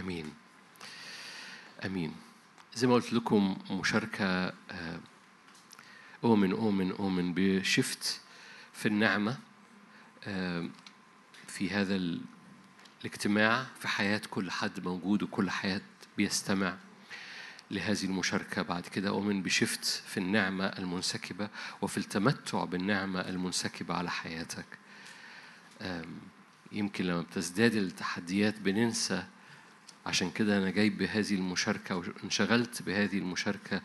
آمين. آمين. زي ما قلت لكم مشاركة آه، أؤمن أؤمن أؤمن بشفت في النعمة آه، في هذا ال- الاجتماع في حياة كل حد موجود وكل حياة بيستمع لهذه المشاركة. بعد كده أؤمن بشفت في النعمة المنسكبة وفي التمتع بالنعمة المنسكبة على حياتك. يمكن لما بتزداد التحديات بننسى عشان كده أنا جاي بهذه المشاركة وانشغلت بهذه المشاركة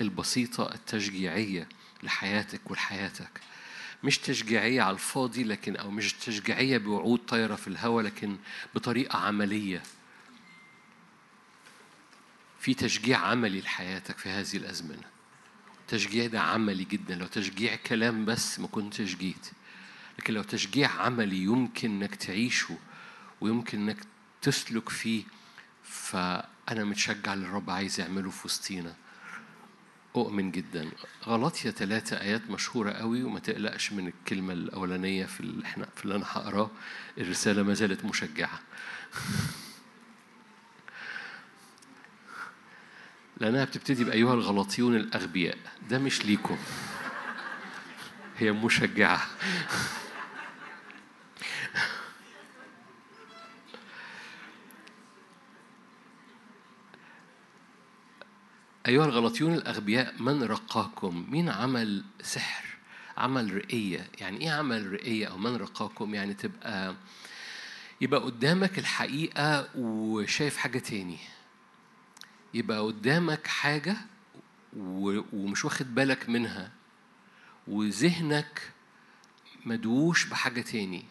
البسيطة التشجيعية لحياتك ولحياتك. مش تشجيعية على الفاضي لكن أو مش تشجيعية بوعود طايرة في الهواء لكن بطريقة عملية. في تشجيع عملي لحياتك في هذه الأزمنة. التشجيع ده عملي جدا. لو تشجيع كلام بس ما كنتش جيت. لكن لو تشجيع عملي يمكن إنك تعيشه ويمكن إنك تسلك فيه فأنا متشجع اللي الرب عايز يعمله في وسطينا. أؤمن جدا. غلطية ثلاثة آيات مشهورة قوي وما تقلقش من الكلمة الأولانية في اللي إحنا في اللي أنا هقراه. الرسالة ما زالت مشجعة. لأنها بتبتدي بأيها الغلاطيون الأغبياء. ده مش ليكم. هي مشجعة. أيها الغلاطيون الأغبياء من رقاكم؟ مين عمل سحر؟ عمل رقية؟ يعني إيه عمل رقية أو من رقاكم؟ يعني تبقى يبقى قدامك الحقيقة وشايف حاجة تاني. يبقى قدامك حاجة ومش واخد بالك منها وذهنك مدووش بحاجة تاني.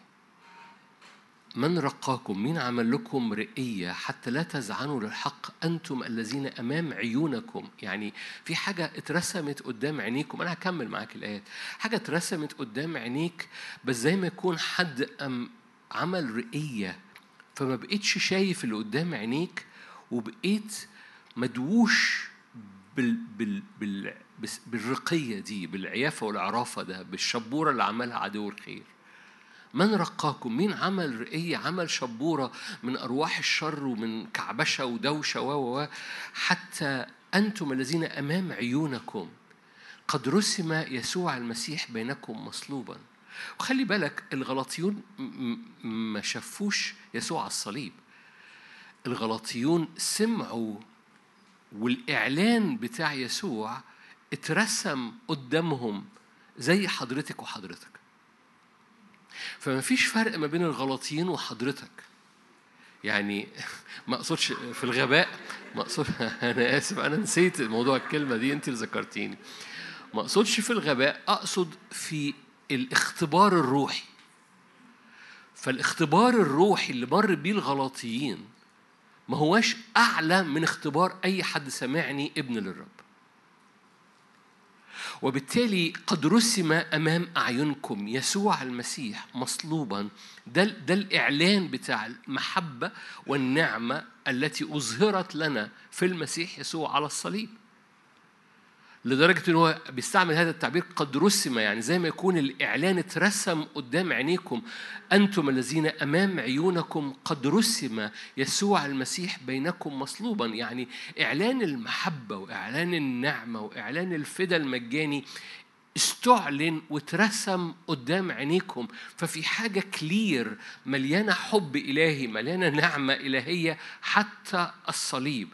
من رقاكم مين عمل لكم رقية حتى لا تزعنوا للحق أنتم الذين أمام عيونكم؟ يعني في حاجة اترسمت قدام عينيكم أنا هكمل معاك الآيات. حاجة اترسمت قدام عينيك بس زي ما يكون حد أم عمل رقية فما بقيتش شايف اللي قدام عينيك وبقيت مدووش بال بال بال بالرقية دي بالعيافة والعرافة ده بالشبورة اللي عملها عدو الخير. من رقاكم؟ مين عمل رقية؟ عمل شبورة من أرواح الشر ومن كعبشة ودوشة و حتى أنتم الذين أمام عيونكم قد رسم يسوع المسيح بينكم مصلوبا. وخلي بالك الغلاطيون ما شافوش يسوع على الصليب. الغلاطيون سمعوا والإعلان بتاع يسوع اترسم قدامهم زي حضرتك وحضرتك. فما فيش فرق ما بين الغلاطيين وحضرتك. يعني ما أقصدش في الغباء ما أقصد أنا آسف أنا نسيت موضوع الكلمة دي انت اللي ذكرتيني. ما أقصدش في الغباء أقصد في الاختبار الروحي. فالاختبار الروحي اللي مر بيه الغلاطيين ما هواش أعلى من اختبار أي حد سمعني ابن للرب. وبالتالي قد رسم أمام أعينكم يسوع المسيح مصلوبا. ده ده الإعلان بتاع المحبة والنعمة التي أظهرت لنا في المسيح يسوع على الصليب. لدرجة إن هو بيستعمل هذا التعبير قد رسم يعني زي ما يكون الإعلان اترسم قدام عينيكم. أنتم الذين أمام عيونكم قد رسم يسوع المسيح بينكم مصلوبا. يعني إعلان المحبة وإعلان النعمة وإعلان الفدا المجاني استعلن واترسم قدام عينيكم. ففي حاجة كلير مليانة حب إلهي مليانة نعمة إلهية حتى الصليب.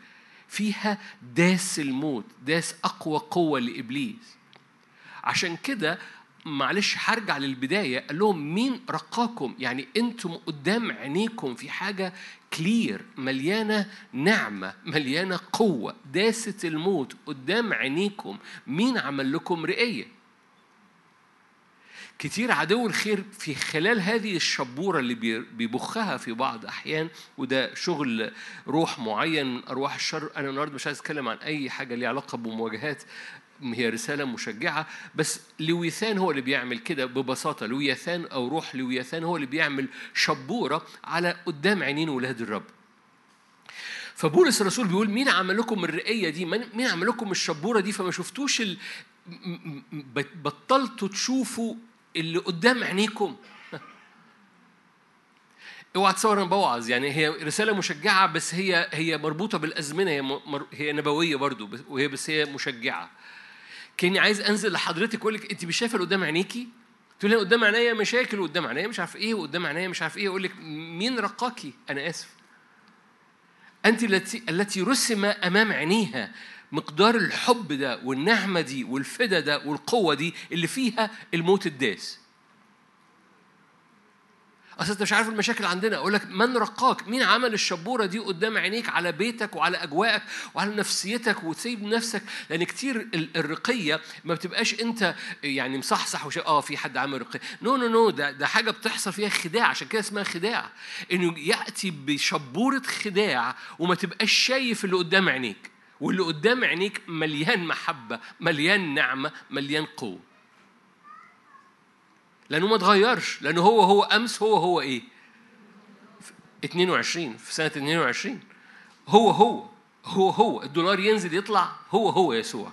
فيها داس الموت داس أقوى قوة لإبليس. عشان كده معلش هرجع للبداية قال لهم مين رقاكم؟ يعني أنتم قدام عينيكم في حاجة clear مليانة نعمة مليانة قوة. داست الموت قدام عينيكم. مين عمل لكم رقية كتير عدو الخير في خلال هذه الشبورة اللي بي- بيبخها في بعض أحيان وده شغل روح معين من أرواح الشر. أنا النهاردة مش عايز أتكلم عن أي حاجة ليها علاقة بمواجهات هي رسالة مشجعة بس لويثان هو اللي بيعمل كده ببساطة. لويثان أو روح لويثان هو اللي بيعمل شبورة على قدام عينين ولاد الرب. فبولس الرسول بيقول مين عمل لكم الرقيه دي مين عمل لكم الشبورة دي؟ فما شفتوش ال... بطلتوا تشوفوا اللي قدام عينيكم. اوعى تصور أنا بوعظ يعني هي رسالة مشجعة بس هي هي مربوطة بالأزمنة هي مر... هي نبوية برضو وهي بس هي مشجعة. كأني عايز أنزل لحضرتك أقول لك أنت مش شايفة اللي قدام عينيكي؟ تقول لي قدام عينيا مشاكل وقدام عينيا مش عارف إيه وقدام عينيا مش عارف إيه. أقول لك مين رقاكي؟ أنا آسف. أنت التي التي رسم أمام عينيها مقدار الحب ده والنعمة دي والفدا ده والقوة دي اللي فيها الموت الداس. أصل أنت مش عارف المشاكل عندنا. أقول لك من رقاك؟ مين عمل الشبورة دي قدام عينيك على بيتك وعلى أجواءك وعلى نفسيتك وتسيب نفسك؟ لأن كتير الرقية ما بتبقاش أنت يعني مصحصح وش آه في حد عامل رقية. no no no ده ده حاجة بتحصل فيها خداع. عشان كده اسمها خداع. إنه يأتي بشبورة خداع وما تبقاش شايف اللي قدام عينيك. واللي قدام عينيك مليان محبة مليان نعمة مليان قوة. لأنه ما اتغيرش لأنه هو هو أمس هو هو إيه؟ 22 في سنة 22 هو هو هو هو. الدولار ينزل يطلع هو هو يسوع.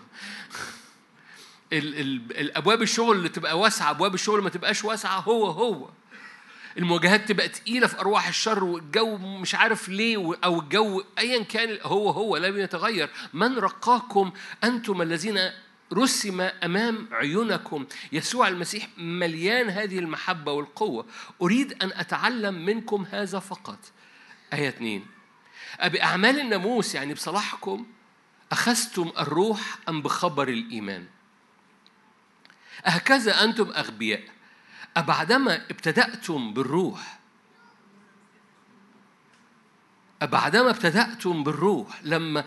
ال ال الأبواب الشغل اللي تبقى واسعة أبواب الشغل ما تبقاش واسعة هو هو. المواجهات تبقى تقيلة في أرواح الشر والجو مش عارف ليه أو الجو ايا كان هو هو لم يتغير. من رقاكم أنتم الذين رسم أمام عيونكم؟ يسوع المسيح مليان هذه المحبة والقوة. أريد أن أتعلم منكم هذا فقط. آية اثنين. بأعمال الناموس يعني بصلاحكم أخذتم الروح أم بخبر الإيمان؟ أهكذا أنتم أغبياء. أبعدما ابتدأتم بالروح. بعدما ابتدأتم بالروح لما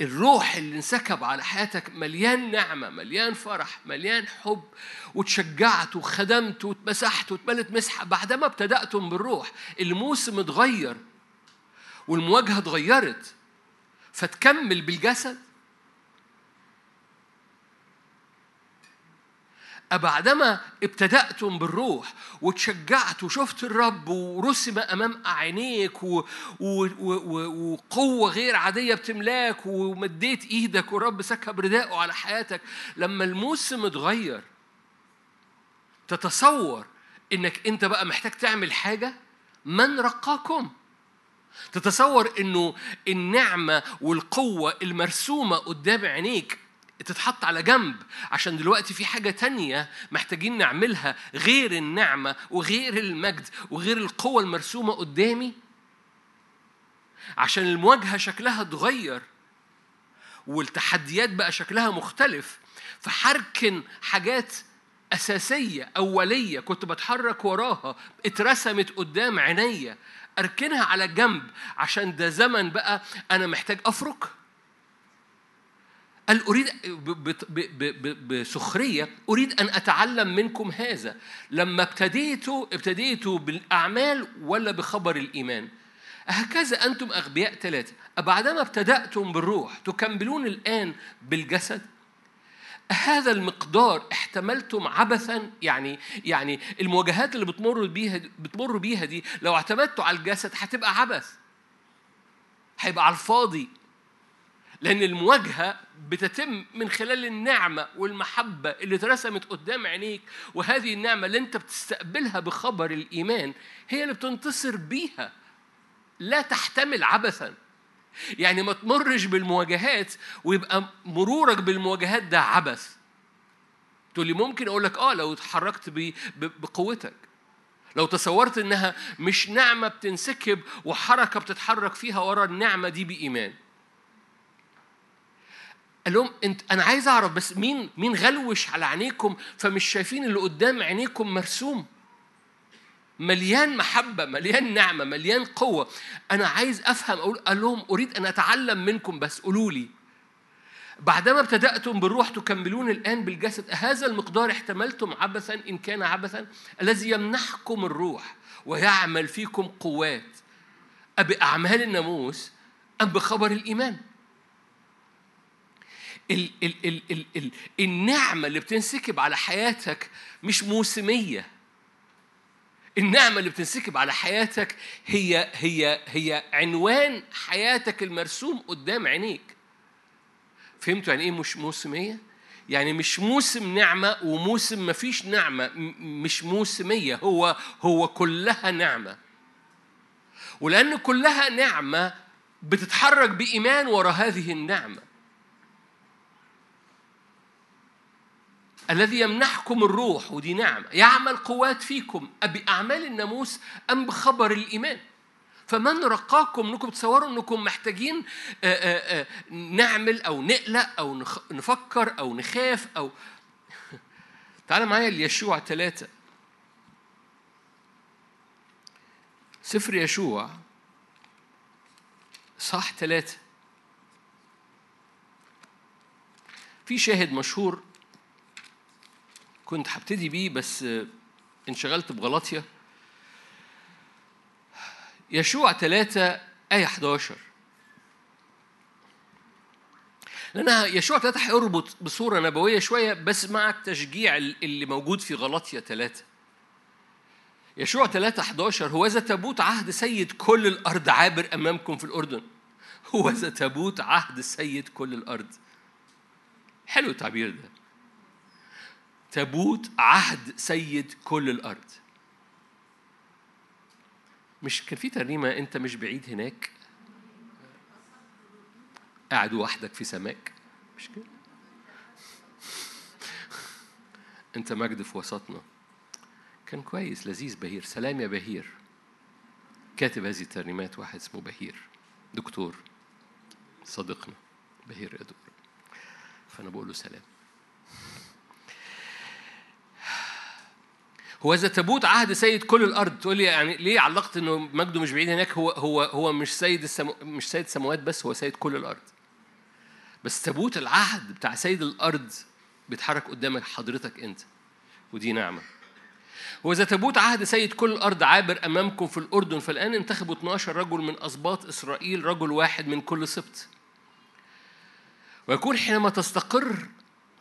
الروح اللي انسكب على حياتك مليان نعمة مليان فرح مليان حب وتشجعت وخدمت واتمسحت واتملت مسحة بعدما ابتدأتم بالروح الموسم اتغير والمواجهة اتغيرت فتكمل بالجسد أبعدما ابتدأتم بالروح وتشجعت وشفت الرب ورسم أمام عينيك وقوة غير عادية بتملاك ومديت إيدك والرب سكب رداءه على حياتك لما الموسم اتغير تتصور إنك أنت بقى محتاج تعمل حاجة من رقاكم. تتصور إنه النعمة والقوة المرسومة قدام عينيك تتحط على جنب. عشان دلوقتي في حاجة تانية محتاجين نعملها غير النعمة وغير المجد وغير القوة المرسومة قدامي. عشان المواجهة شكلها اتغير والتحديات بقى شكلها مختلف فحركن حاجات أساسية أولية كنت بتحرك وراها اترسمت قدام عينيا أركنها على جنب. عشان ده زمن بقى أنا محتاج أفرك. قال أريد بسخرية أريد أن أتعلم منكم هذا. لما ابتديتوا ابتديتوا بالأعمال ولا بخبر الإيمان. هكذا أنتم أغبياء ثلاثة. أبعدما ابتدأتم بالروح تكملون الآن بالجسد. هذا المقدار احتملتم عبثا يعني يعني المواجهات اللي بتمر بيها بتمر بيها دي لو اعتمدتوا على الجسد هتبقى عبث. هيبقى على الفاضي. لأن المواجهة بتتم من خلال النعمة والمحبة اللي اترسمت قدام عينيك وهذه النعمة اللي أنت بتستقبلها بخبر الإيمان هي اللي بتنتصر بيها. لا تحتمل عبثا. يعني ما تمرش بالمواجهات ويبقى مرورك بالمواجهات ده عبث. تقول لي ممكن أقول لك آه لو اتحركت بقوتك. لو تصورت إنها مش نعمة بتنسكب وحركة بتتحرك فيها ورا النعمة دي بإيمان. قال لهم انت أنا عايز أعرف بس مين مين غلوش على عينيكم فمش شايفين اللي قدام عينيكم مرسوم؟ مليان محبة مليان نعمة مليان قوة. أنا عايز أفهم أقول قال لهم أريد أن أتعلم منكم بس قولوا لي. بعدما ابتدأتم بالروح تكملون الآن بالجسد هذا المقدار احتملتم عبثا إن كان عبثا الذي يمنحكم الروح ويعمل فيكم قوات. أبأعمال الناموس أم بخبر الإيمان؟ ال ال ال ال ال النعمة اللي بتنسكب على حياتك مش موسمية. النعمة اللي بتنسكب على حياتك هي هي هي عنوان حياتك المرسوم قدام عينيك. فهمتوا يعني إيه مش موسمية؟ يعني مش موسم نعمة وموسم ما فيش نعمة مش موسمية هو هو كلها نعمة. ولأن كلها نعمة بتتحرك بإيمان ورا هذه النعمة. الذي يمنحكم الروح ودي نعمة. يعمل قوات فيكم أبأعمال الناموس أم بخبر الإيمان؟ فمن رقاكم إنكم تصوروا إنكم محتاجين آه، آه، آه، نعمل أو نقلق أو نفكر أو نخاف أو تعال معايا ليشوع ثلاثة سفر يشوع صح ثلاثة في شاهد مشهور كنت هبتدي بيه بس انشغلت بغلطية. يشوع ثلاثة آية 11 لأنها يشوع ثلاثة هيربط بصورة نبوية شوية بس مع التشجيع اللي موجود في غلطية ثلاثة يشوع 3 11 هو ذا تابوت عهد سيد كل الأرض عابر أمامكم في الأردن. هو ذا تابوت عهد سيد كل الأرض. حلو التعبير ده. تابوت عهد سيد كل الأرض. مش كان في ترنيمة أنت مش بعيد هناك؟ قاعد وحدك في سماك. مش كده؟ أنت مجد في وسطنا. كان كويس لذيذ بهير. سلام يا بهير. كاتب هذه الترنيمات واحد اسمه بهير. دكتور صديقنا. بهير يا دكتور. فأنا بقول له سلام. هو إذا تابوت عهد سيد كل الأرض تقول لي يعني ليه علقت إنه مجده مش بعيد هناك؟ هو هو هو مش سيد السمو مش سيد السماوات بس هو سيد كل الأرض. بس تابوت العهد بتاع سيد الأرض بيتحرك قدامك حضرتك أنت ودي نعمة. وإذا تابوت عهد سيد كل الأرض عابر أمامكم في الأردن فالآن انتخبوا 12 رجل من أسباط إسرائيل رجل واحد من كل سبط. ويكون حينما تستقر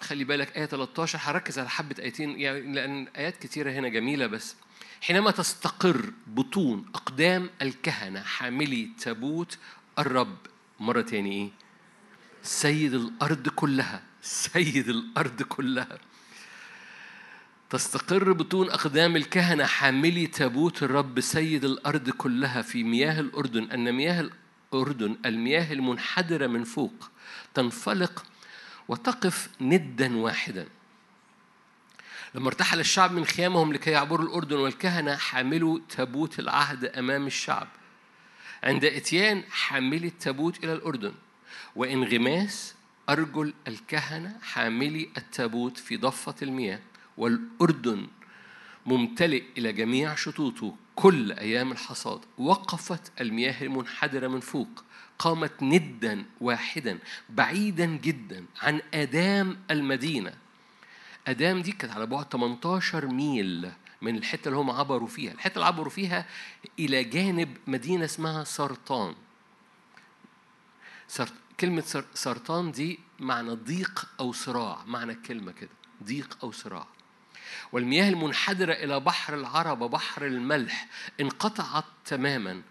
خلي بالك آية 13 هركز على حبة آيتين يعني لأن آيات كتيرة هنا جميلة بس. حينما تستقر بطون أقدام الكهنة حاملي تابوت الرب مرة تاني إيه؟ سيد الأرض كلها سيد الأرض كلها. تستقر بطون أقدام الكهنة حاملي تابوت الرب سيد الأرض كلها. في مياه الأردن أن مياه الأردن المياه المنحدرة من فوق تنفلق وتقف ندا واحدا. لما ارتحل الشعب من خيامهم لكي يعبروا الأردن والكهنة حاملوا تابوت العهد أمام الشعب. عند إتيان حاملي التابوت إلى الأردن. وإنغماس أرجل الكهنة حاملي التابوت في ضفة المياه. والأردن ممتلئ إلى جميع شطوطه كل أيام الحصاد. وقفت المياه المنحدرة من فوق. قامت ندا واحدا بعيدا جدا عن آدام المدينة. آدام دي كانت على بعد 18 ميل من الحتة اللي هم عبروا فيها. الحتة اللي عبروا فيها إلى جانب مدينة اسمها سرطان. كلمة سرطان دي معنى ضيق أو صراع معنى الكلمة كده ضيق أو صراع. والمياه المنحدرة إلى بحر العربة بحر الملح انقطعت تماما.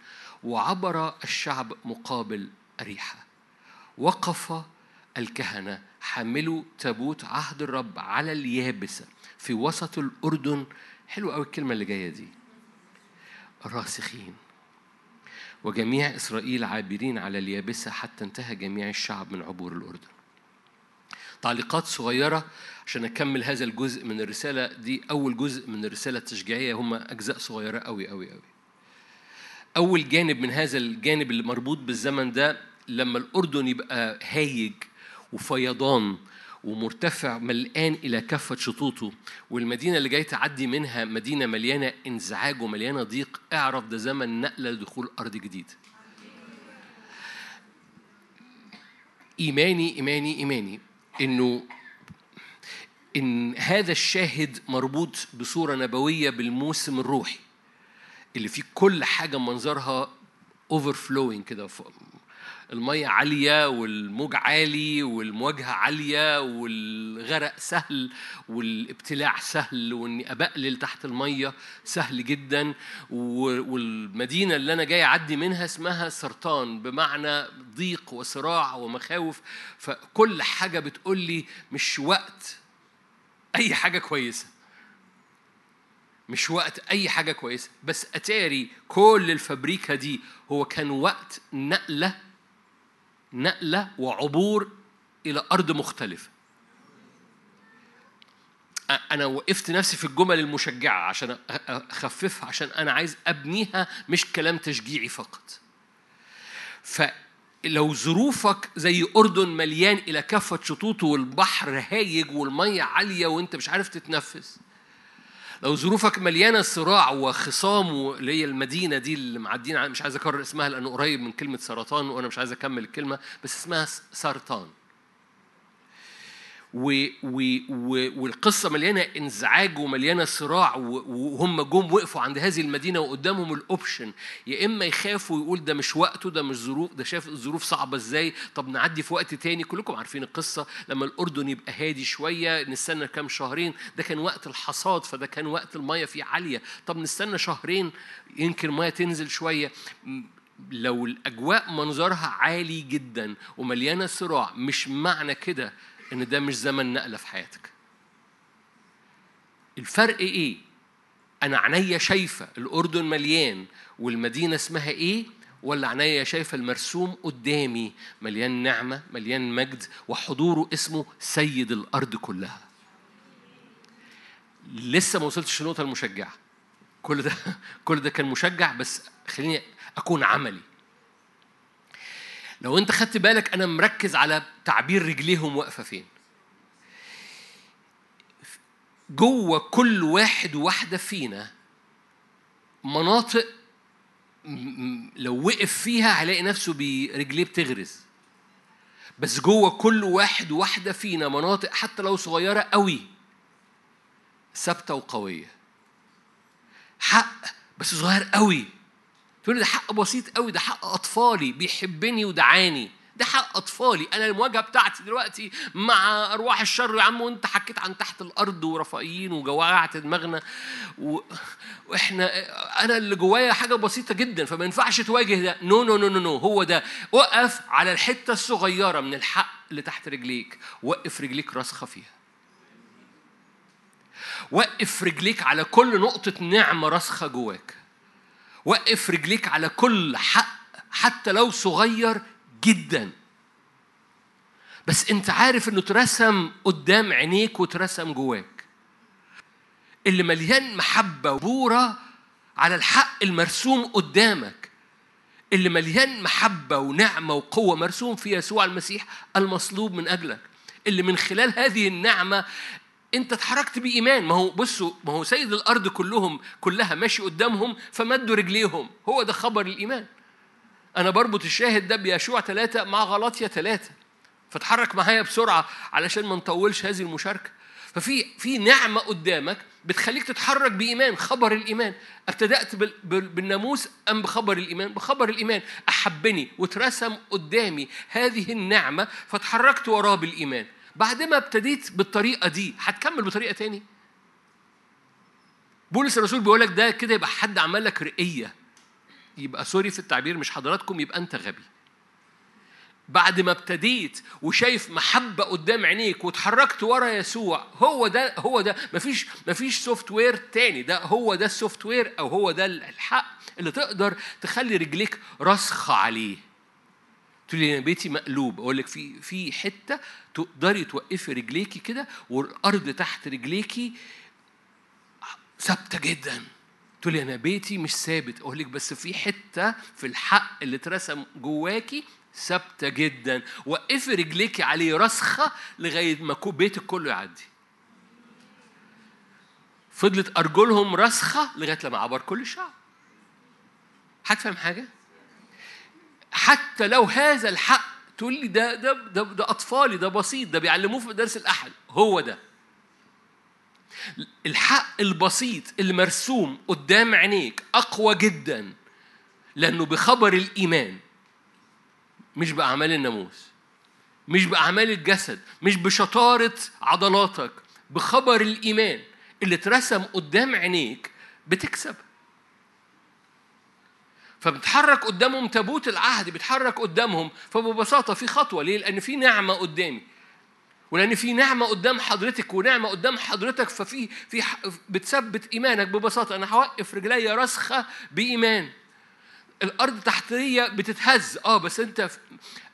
وعبر الشعب مقابل أريحة وقف الكهنة حملوا تابوت عهد الرب على اليابسة في وسط الأردن. حلو قوي الكلمة اللي جاية دي. راسخين. وجميع إسرائيل عابرين على اليابسة حتى انتهى جميع الشعب من عبور الأردن. تعليقات صغيرة عشان أكمل هذا الجزء من الرسالة دي. أول جزء من الرسالة التشجيعية هم أجزاء صغيرة أوي أوي أوي. أول جانب من هذا الجانب اللي مربوط بالزمن ده لما الأردن يبقى هايج وفيضان ومرتفع ملقان إلى كافة شطوطه والمدينة اللي جاي تعدي منها مدينة مليانة انزعاج ومليانة ضيق اعرف ده زمن نقلة لدخول أرض جديد. إيماني إيماني إيماني. إنه إن هذا الشاهد مربوط بصورة نبوية بالموسم الروحي. اللي فيه كل حاجة منظرها overflowing كده المية عالية والموج عالي والمواجهة عالية والغرق سهل والابتلاع سهل وإني ابقلل تحت المية سهل جدا والمدينة اللي أنا جاي أعدي منها اسمها سرطان بمعنى ضيق وصراع ومخاوف. فكل حاجة بتقول لي مش وقت أي حاجة كويسة. مش وقت أي حاجة كويسة. بس أتاري كل الفبريكه دي هو كان وقت نقلة نقلة وعبور إلى أرض مختلفة. أنا وقفت نفسي في الجمل المشجعة عشان أخففها عشان أنا عايز أبنيها مش كلام تشجيعي فقط. فلو ظروفك زي أردن مليان إلى كافة شطوطه والبحر هايج والمية عالية وأنت مش عارف تتنفس لو ظروفك مليانة صراع وخصام اللي هي المدينة دي اللي معدين مش عايز أكرر اسمها لأنه قريب من كلمة سرطان وأنا مش عايز أكمل الكلمة بس اسمها سرطان. و و و والقصة مليانة إنزعاج ومليانة صراع وهم جم وقفوا عند هذه المدينة وقدامهم الأوبشن يا إما يخافوا ويقول ده مش وقته ده مش ظروف ده شاف الظروف صعبة إزاي. طب نعدي في وقت تاني. كلكم عارفين القصة. لما الأردن يبقى هادي شوية نستنى كام شهرين. ده كان وقت الحصاد فده كان وقت المية فيه عالية. طب نستنى شهرين يمكن المية تنزل شوية. لو الأجواء منظرها عالي جدا ومليانة صراع مش معنى كده إن ده مش زمن نقلة في حياتك. الفرق إيه؟ أنا عينيا شايفة الأردن مليان والمدينة اسمها إيه؟ ولا عينيا شايفة المرسوم قدامي مليان نعمة مليان مجد وحضوره اسمه سيد الأرض كلها. لسه ما وصلتش للنقطة المشجعة. كل ده كل ده كان مشجع بس خليني أكون عملي. لو انت خدت بالك أنا مركز على تعبير رجليهم واقفة فين. جوه كل واحد وواحدة فينا مناطق لو وقف فيها هيلاقي نفسه برجليه بتغرز. بس جوه كل واحد وواحدة فينا مناطق حتى لو صغيرة قوي ثابتة وقوية. حق بس صغير قوي. تقول ده حق بسيط قوي ده حق أطفالي بيحبني ودعاني. ده حق أطفالي. أنا المواجهه بتاعتي دلوقتي مع أرواح الشر يا عم وأنت حكيت عن تحت الأرض ورفائيين وجوعت دماغنا و... وإحنا أنا اللي جوايا حاجة بسيطة جدا فما ينفعش تواجه ده. no no no no no هو ده. وقف على الحتة الصغيرة من الحق اللي تحت رجليك. وقف رجليك راسخة فيها. وقف رجليك على كل نقطة نعمة راسخة جواك. وقف رجليك على كل حق حتى لو صغير جدا. بس انت عارف انه اترسم قدام عينيك واترسم جواك. اللي مليان محبة وبورة على الحق المرسوم قدامك. اللي مليان محبة ونعمة وقوة مرسوم في يسوع المسيح المصلوب من أجلك. اللي من خلال هذه النعمة انت اتحركت بإيمان. ما هو بصوا ما هو سيد الأرض كلهم كلها ماشي قدامهم فمدوا رجليهم. هو ده خبر الإيمان. أنا بربط الشاهد ده بيشوع ثلاثة مع غلطية ثلاثة فتحرك معايا بسرعة علشان ما نطولش هذه المشاركة. ففي في نعمة قدامك بتخليك تتحرك بإيمان خبر الإيمان. ابتدأت بالناموس أم بخبر الإيمان؟ بخبر الإيمان. أحبني واترسم قدامي هذه النعمة فتحركت وراه بالإيمان. بعد ما ابتديت بالطريقة دي هتكمل بطريقة تاني؟ بولس الرسول بيقول لك ده كده يبقى حد عمل لك رقية. يبقى سوري في التعبير مش حضراتكم يبقى أنت غبي. بعد ما ابتديت وشايف محبة قدام عينيك واتحركت ورا يسوع هو ده هو ده مفيش مفيش software تاني. ده هو ده ال software أو هو ده الحق اللي تقدر تخلي رجليك راسخة عليه. تقول لي أنا بيتي مقلوب أقول لك في في حتة تقدري توقفي رجليكي كده والأرض تحت رجليكي ثابتة جدا. تقول لي أنا بيتي مش ثابت. أقول لك بس في حتة في الحق اللي اترسم جواكي ثابتة جدا. وقفي رجليكي عليه راسخة لغاية ما بيتك كله يعدي. فضلت أرجلهم راسخة لغاية لما عبر كل الشعب هتفهم حاجة؟ حتى لو هذا الحق تقول لي ده ده ده, ده أطفالي ده بسيط ده بيعلموه في مدارس الأحد. هو ده. الحق البسيط اللي مرسوم قدام عينيك أقوى جدا لأنه بخبر الإيمان مش بأعمال الناموس مش بأعمال الجسد مش بشطارة عضلاتك بخبر الإيمان اللي اترسم قدام عينيك بتكسب. فبتحرك قدامهم تابوت العهد بيتحرك قدامهم فببساطة في خطوة. ليه؟ لأن في نعمة قدامي. ولأن في نعمة قدام حضرتك ونعمة قدام حضرتك ففي في بتثبت إيمانك. ببساطة أنا هوقف رجلي راسخة بإيمان. الأرض تحتية بتتهز. آه بس أنت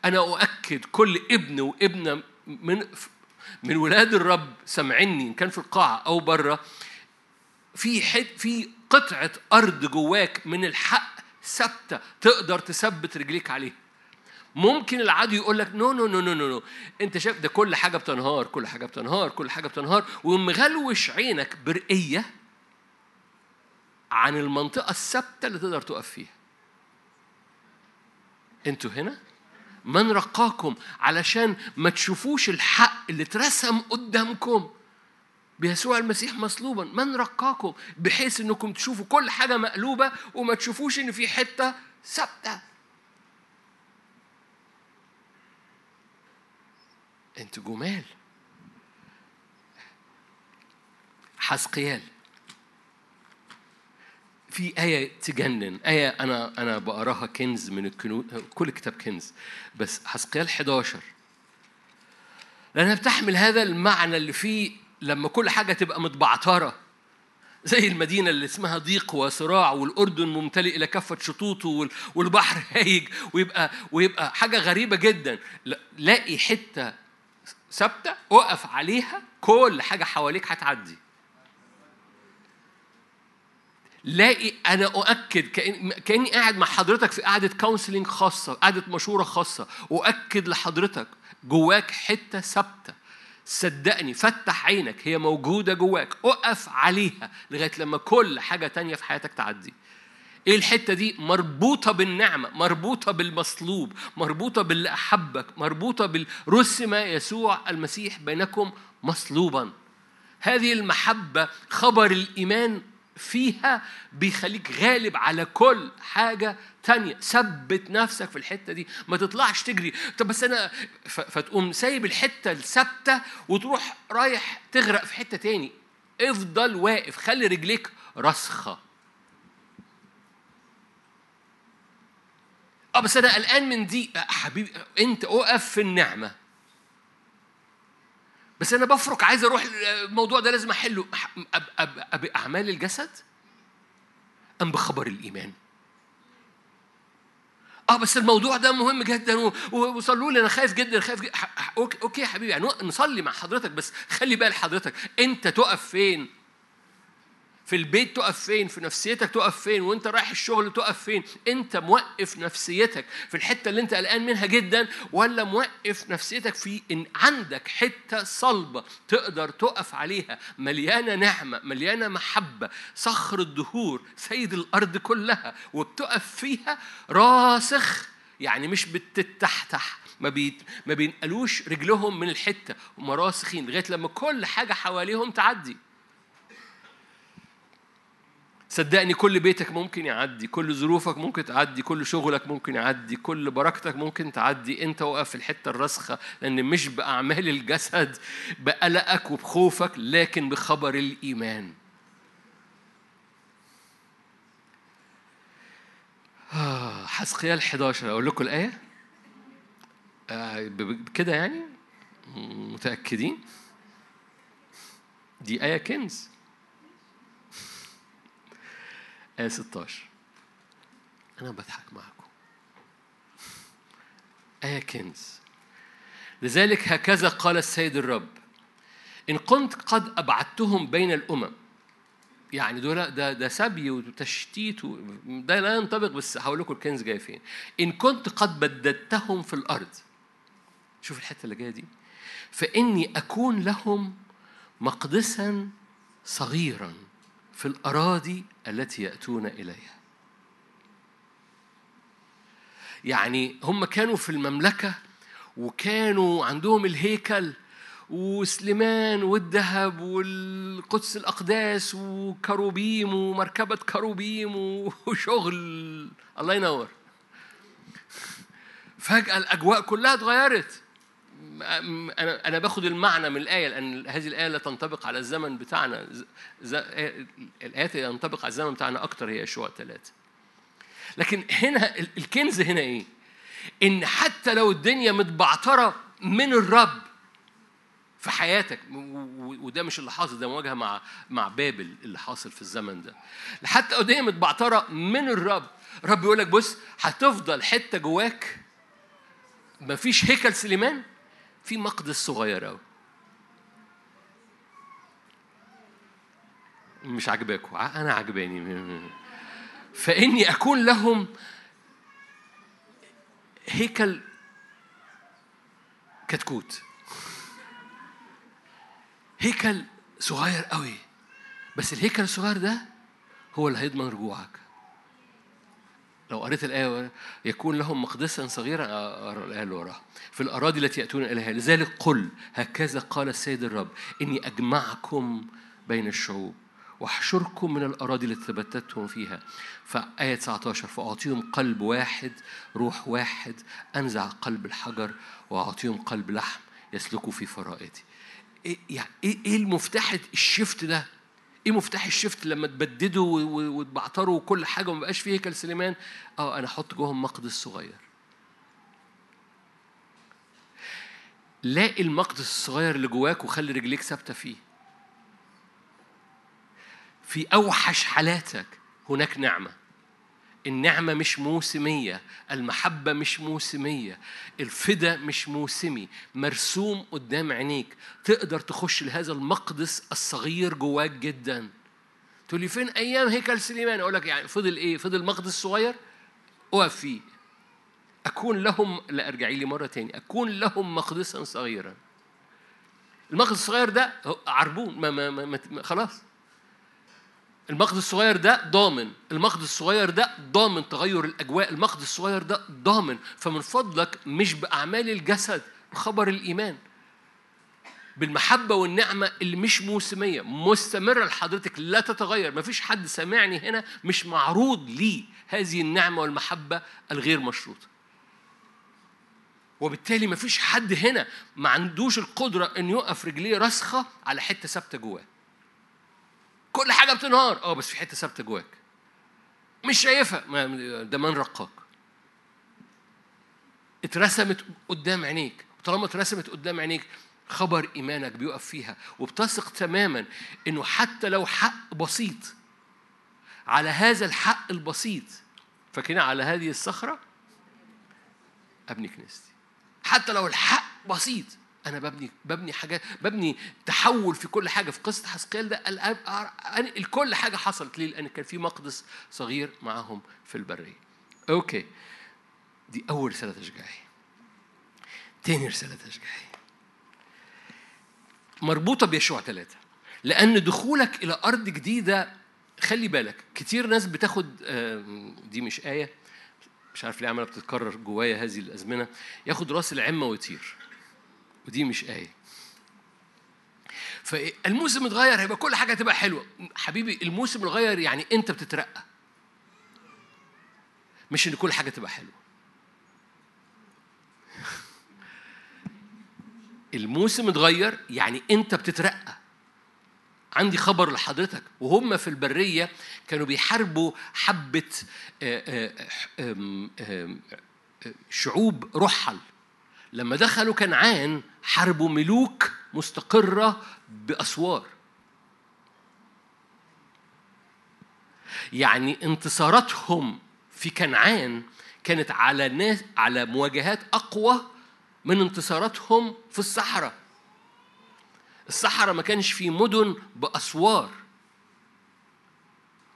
أنا أؤكد كل ابن وابنة من من ولاد الرب سامعيني إن كان في القاعة أو بره في حد في قطعة أرض جواك من الحق ثابتة تقدر تثبت رجليك عليها. ممكن العدو يقول لك no no no no no انت شايف ده كل حاجة بتنهار كل حاجة بتنهار كل حاجة بتنهار ومغلوش عينك برؤية عن المنطقة الثابتة اللي تقدر تقف فيها. أنتوا هنا؟ من رقاكم علشان ما تشوفوش الحق اللي اترسم قدامكم. بيسوع المسيح مصلوبا. من رقاكم؟ بحيث إنكم تشوفوا كل حاجة مقلوبة وما تشوفوش إن في حتة ثابتة. أنتوا جمال. حسقيال. في آية تجنن. آية أنا أنا بقراها كنز من الكنوز كل كتاب كنز. بس حسقيال 11 لأنها بتحمل هذا المعنى اللي فيه لما كل حاجة تبقى متبعترة زي المدينة اللي اسمها ضيق وصراع والأردن ممتلئ إلى كافة شطوطه والبحر هايج ويبقى ويبقى حاجة غريبة جدا. لاقي حتة ثابتة أقف عليها كل حاجة حواليك هتعدي. لاقي أنا أؤكد كأني قاعد مع حضرتك في قعدة كونسلنج خاصة قعدة مشورة خاصة أؤكد لحضرتك جواك حتة ثابتة. صدقني فتح عينك هي موجودة جواك اقف عليها لغاية لما كل حاجة تانية في حياتك تعدي. إيه الحتة دي؟ مربوطة بالنعمة مربوطة بالمصلوب مربوطة باللي أحبك مربوطة بالرسم يسوع المسيح بينكم مصلوبا. هذه المحبة خبر الإيمان فيها بيخليك غالب على كل حاجة تانية. ثبت نفسك في الحتة دي. ما تطلعش تجري. طب بس أنا فتقوم سايب الحتة الثابتة وتروح رايح تغرق في حتة تاني. افضل واقف. خلي رجليك راسخة. آه بس أنا قلقان من دي. حبيبي أنت اقف في النعمة. بس أنا بفرك عايز أروح الموضوع ده لازم احله. باعمال الجسد أم بخبر الإيمان؟ آه بس الموضوع ده مهم جدا وصلوا لي أنا خايف جدا خايف جدا. okay okay يا حبيبي يعني نصلي مع حضرتك بس خلي بال حضرتك أنت تقف فين؟ في البيت تقف فين؟ في نفسيتك تقف فين؟ وانت رايح الشغل تقف فين؟ انت موقف نفسيتك في الحتة اللي انت قلقان منها جدا ولا موقف نفسيتك في ان عندك حتة صلبة تقدر تقف عليها؟ مليانة نعمة مليانة محبة صخر الدهور سيد الأرض كلها وبتقف فيها راسخ يعني مش بتتحتح ما بيت ما بينقلوش رجلهم من الحتة هم راسخين لغاية لما كل حاجة حواليهم تعدي. صدقني كل بيتك ممكن يعدي كل ظروفك ممكن تعدي كل شغلك ممكن يعدي كل بركتك ممكن تعدي. انت واقف في الحتة الراسخة لأن مش بأعمال الجسد بقلقك وبخوفك لكن بخبر الإيمان. آه حسقيال 11 أقول لكم الآية؟ آه كده يعني؟ متأكدين؟ دي آية كنز. آية 16 أنا بضحك معكم. آية كنز لذلك هكذا قال السيد الرب. إن كنت قد أبعدتهم بين الأمم. يعني دول ده ده سبي وتشتيت ده لا ينطبق بس هقول لكم الكنز جاي فين. إن كنت قد بددتهم في الأرض. شوف الحتة اللي جاية دي. فإني أكون لهم مقدسا صغيرا. في الأراضي التي يأتون إليها. يعني هم كانوا في المملكة وكانوا عندهم الهيكل وسليمان والذهب والقدس الأقداس وكروبيم ومركبة كروبيم وشغل. الله ينور. فجأة الأجواء كلها اتغيرت. أنا أنا باخد المعنى من الآية لأن هذه الآية لا تنطبق على الزمن بتاعنا. الآيات اللي تنطبق على الزمن بتاعنا أكتر هي يشوع ثلاثة لكن هنا الكنز هنا إيه؟ إن حتى لو الدنيا متبعترة من الرب في حياتك وده مش اللي حاصل ده مواجهة مع مع بابل اللي حاصل في الزمن ده. حتى قدام متبعترة من الرب الرب يقول لك بص هتفضل حتة جواك مفيش هيكل سليمان؟ في مقدس صغير قوي مش عاجباكم أنا عجباني فإني أكون لهم هيكل كتكوت. هيكل صغير قوي بس الهيكل الصغير ده هو اللي هيضمن رجوعك. لو قريت الآية يكون لهم مقدسا صغيرا أقرأ الآية اللي وراها. في الأراضي التي يأتون إليها. لذلك قل هكذا قال السيد الرب إني أجمعكم بين الشعوب وأحشركم من الأراضي التي تبتتهم فيها. فآية 19 فأعطيهم قلب واحد روح واحد أنزع قلب الحجر وأعطيهم قلب لحم يسلكوا في فرائتي إيه يعني إيه, إيه المفتاح الشفت ده؟ إيه مفتاح الشفت لما تبددوا وتبعتروا وكل حاجة وما بقاش فيه هيكل سليمان؟ آه أنا أحط جواهم مقدس صغير. لاقي المقدس الصغير اللي جواك وخلي رجليك ثابتة فيه. في أوحش حالاتك هناك نعمة. النعمة مش موسمية المحبة مش موسمية الفدا مش موسمي مرسوم قدام عينيك. تقدر تخش لهذا المقدس الصغير جواك جدا. تقول لي فين أيام هيكل سليمان؟ أقول لك يعني فضل إيه؟ فضل مقدس صغير؟ أقف فيه أكون لهم لا ارجعي لي مرة تاني. أكون لهم مقدسا صغيرا. المقدس الصغير ده عربون ما ما ما, ما خلاص. المقد الصغير ده ضامن. المقد الصغير ده ضامن تغير الأجواء. المقد الصغير ده ضامن. فمن فضلك مش بأعمال الجسد بخبر الإيمان. بالمحبة والنعمة اللي مش موسمية مستمرة لحضرتك لا تتغير. مفيش حد سامعني هنا مش معروض ليه هذه النعمة والمحبة الغير مشروطة. وبالتالي مفيش حد هنا ما عندوش القدرة أن يقف رجليه راسخة على حتة ثابتة جواه. كل حاجة بتنهار. آه بس في حتة ثابتة جواك. مش شايفها. ده من رقاك. اترسمت قدام عينيك. طالما اترسمت قدام عينيك خبر إيمانك بيقف فيها. وبتثق تماما إنه حتى لو حق بسيط على هذا الحق البسيط فاكرين على هذه الصخرة؟ أبني كنيستي. حتى لو الحق بسيط أنا ببني ببني حاجات ببني تحول في كل حاجة. في قصة حسقيال ده الكل حاجة حصلت ليه؟ لأن كان في مقدس صغير معاهم في البرية. أوكي. دي أول رساله تشجيعية. تاني رسالة تشجيعية. مربوطة بيشوع ثلاثة لأن دخولك إلى أرض جديدة خلي بالك كتير ناس بتاخد دي مش آية مش عارف ليه عمالة بتتكرر جوايا هذه الأزمنة ياخد رأس العمة ويطير. ودي مش آية. فالموسم اتغير هيبقى كل حاجة هتبقى حلوة. حبيبي الموسم اتغير يعني أنت بتترقى. مش إن كل حاجة تبقى حلوة. الموسم اتغير يعني أنت بتترقى. عندي خبر لحضرتك. وهم في البرية كانوا بيحاربوا حبة شعوب رحل. لما دخلوا كنعان حاربوا ملوك مستقرة بأسوار. يعني انتصاراتهم في كنعان كانت على ناس على مواجهات أقوى من انتصاراتهم في الصحراء. الصحراء ما كانش في مدن بأسوار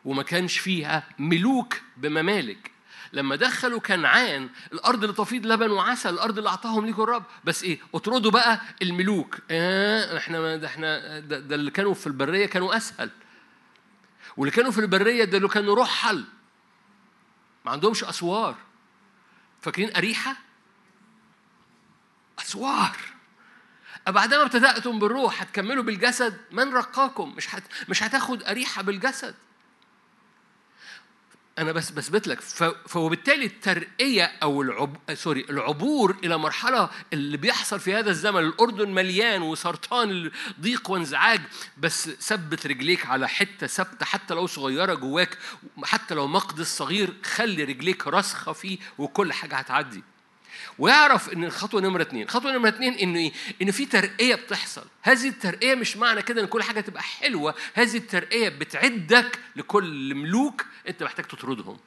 وما كانش فيها ملوك بممالك. لما دخلوا كنعان الأرض اللي تفيض لبن وعسل الأرض اللي أعطاهم ليكم الرب. بس إيه؟ اطردوا بقى الملوك. آه إحنا ده إحنا ده, ده اللي كانوا في البرية كانوا أسهل. واللي كانوا في البرية ده اللي كانوا رحل. ما عندهمش أسوار. فاكرين أريحة؟ أسوار. بعدما ابتدأتم بالروح هتكملوا بالجسد. من رقاكم؟ مش هت... مش هتاخد أريحة بالجسد. أنا بس بثبت لك. فوبالتالي الترقية أو العب... سوري العبور إلى مرحلة اللي بيحصل في هذا الزمن الأردن مليان وسرطان ضيق وانزعاج بس ثبت رجليك على حتة ثابتة حتى لو صغيرة جواك حتى لو مقدس صغير خلي رجليك راسخة فيه وكل حاجة هتعدي. ويعرف إن الخطوة نمرة اثنين خطوة نمرة اثنين إنه إيه؟ ان في ترقية بتحصل. هذه الترقية مش معنى كده إن كل حاجة تبقى حلوة. هذه الترقية بتعدك لكل ملوك أنت محتاج تطردهم.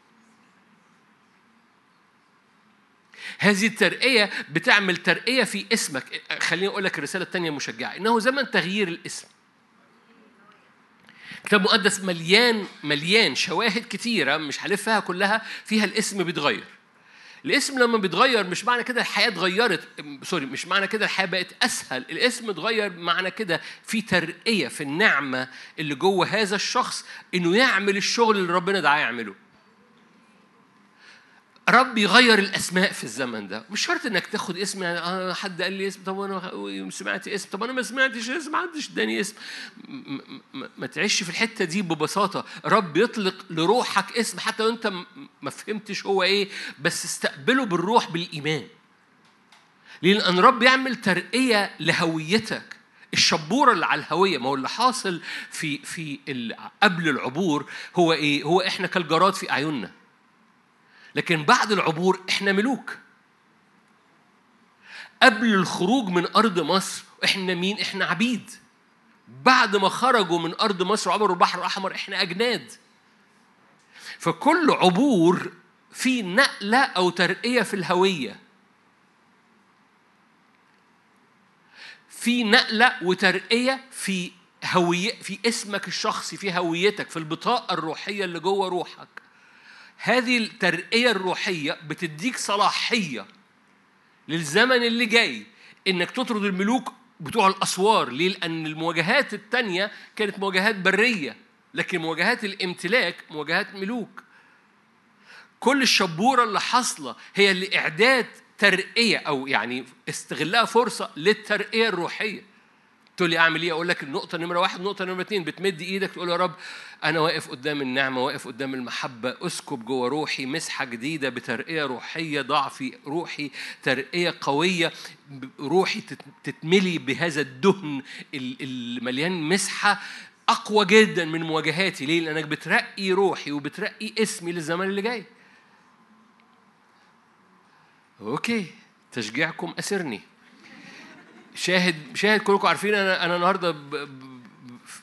هذه الترقية بتعمل ترقية في اسمك. خليني أقول لك الرسالة الثانية المشجعة إنه زمن تغيير الاسم. الكتاب المقدس مليان مليان شواهد كتيرة مش هلفها كلها. فيها الاسم بيتغير. الاسم لما بيتغير مش معنى كده الحياة اتغيرت سوري مش معنى كده الحياة بقت أسهل الاسم اتغير معنى كده في ترقية في النعمة اللي جوه هذا الشخص إنه يعمل الشغل اللي ربنا دعاه يعمله. رب يغير الأسماء في الزمن ده. مش شرط إنك تاخد اسم يعني آه حد قال لي اسم طب أنا سمعت اسم. طب أنا ما سمعتش اسم حدش اداني اسم. ما تعيش في الحتة دي ببساطة. رب يطلق لروحك اسم حتى لو أنت ما فهمتش هو إيه بس استقبله بالروح بالإيمان. لأن رب يعمل ترقية لهويتك. الشبورة اللي على الهوية ما هو اللي حاصل في في قبل العبور هو إيه؟ هو إحنا كالجراد في أعيننا. لكن بعد العبور إحنا ملوك. قبل الخروج من أرض مصر إحنا مين؟ إحنا عبيد. بعد ما خرجوا من أرض مصر وعبروا البحر الأحمر إحنا أجناد. فكل عبور في نقلة أو ترقية في الهوية. في نقلة وترقية في هوية في اسمك الشخصي في هويتك في البطاقة الروحية اللي جوه روحك. هذه الترقية الروحية بتديك صلاحية للزمن اللي جاي إنك تطرد الملوك بتوع الأسوار. ليه؟ لأن المواجهات التانية كانت مواجهات برية لكن مواجهات الامتلاك مواجهات ملوك. كل الشبورة اللي حاصلة هي لإعداد ترقية أو يعني استغلها فرصة للترقية الروحية. تقول لي أعمل إيه؟ أقول لك النقطة نمرة واحد النقطة نمرة اثنين بتمد إيدك تقول يا رب أنا واقف قدام النعمة واقف قدام المحبة أسكب جوه روحي مسحة جديدة بترقية روحية ضعفي روحي ترقية قوية روحي تتملي بهذا الدهن المليان مسحة أقوى جدا من مواجهاتي ليه؟ لأنك بترقي روحي وبترقي اسمي للزمان اللي جاي. أوكي تشجيعكم أسرني. شاهد شاهد كلكم عارفين أنا أنا النهارده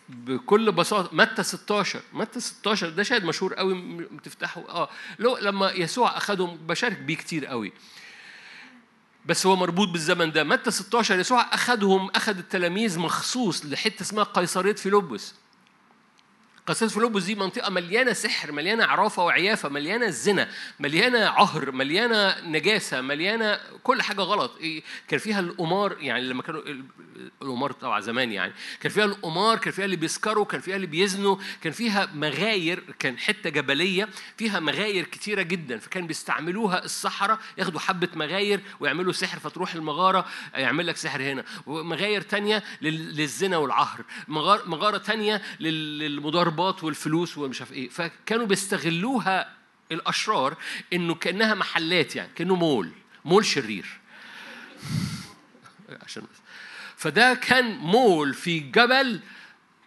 بكل بساطة متى 16 متى 16 ده شاهد مشهور قوي تفتحه آه. لو لما يسوع اخذهم بشارك بيه كتير قوي. بس هو مربوط بالزمن ده. متى 16 يسوع اخذهم اخذ التلاميذ مخصوص لحتة اسمها قيصرية فيلبس. قصيدة فيلبس دي منطقة مليانة سحر مليانة عرافة وعيافة مليانة زنا مليانة عهر مليانة نجاسة مليانة كل حاجة غلط. كان فيها القمار يعني لما كانوا القمار طبعا زمان يعني. كان فيها القمار كان فيها اللي بيسكروا كان فيها اللي بيزنوا كان فيها مغاير كان حتة جبلية فيها مغاير كتيرة جدا. فكان بيستعملوها الصحراء ياخدوا حبة مغاير ويعملوا سحر فتروح المغارة يعمل لك سحر هنا. ومغاير تانية للزنا والعهر. مغارة تانية للمضاربة. الضربات والفلوس ومش عارف إيه. فكانوا بيستغلوها الأشرار إنه كأنها محلات يعني كأنه مول مول شرير. عشان فده كان مول في جبل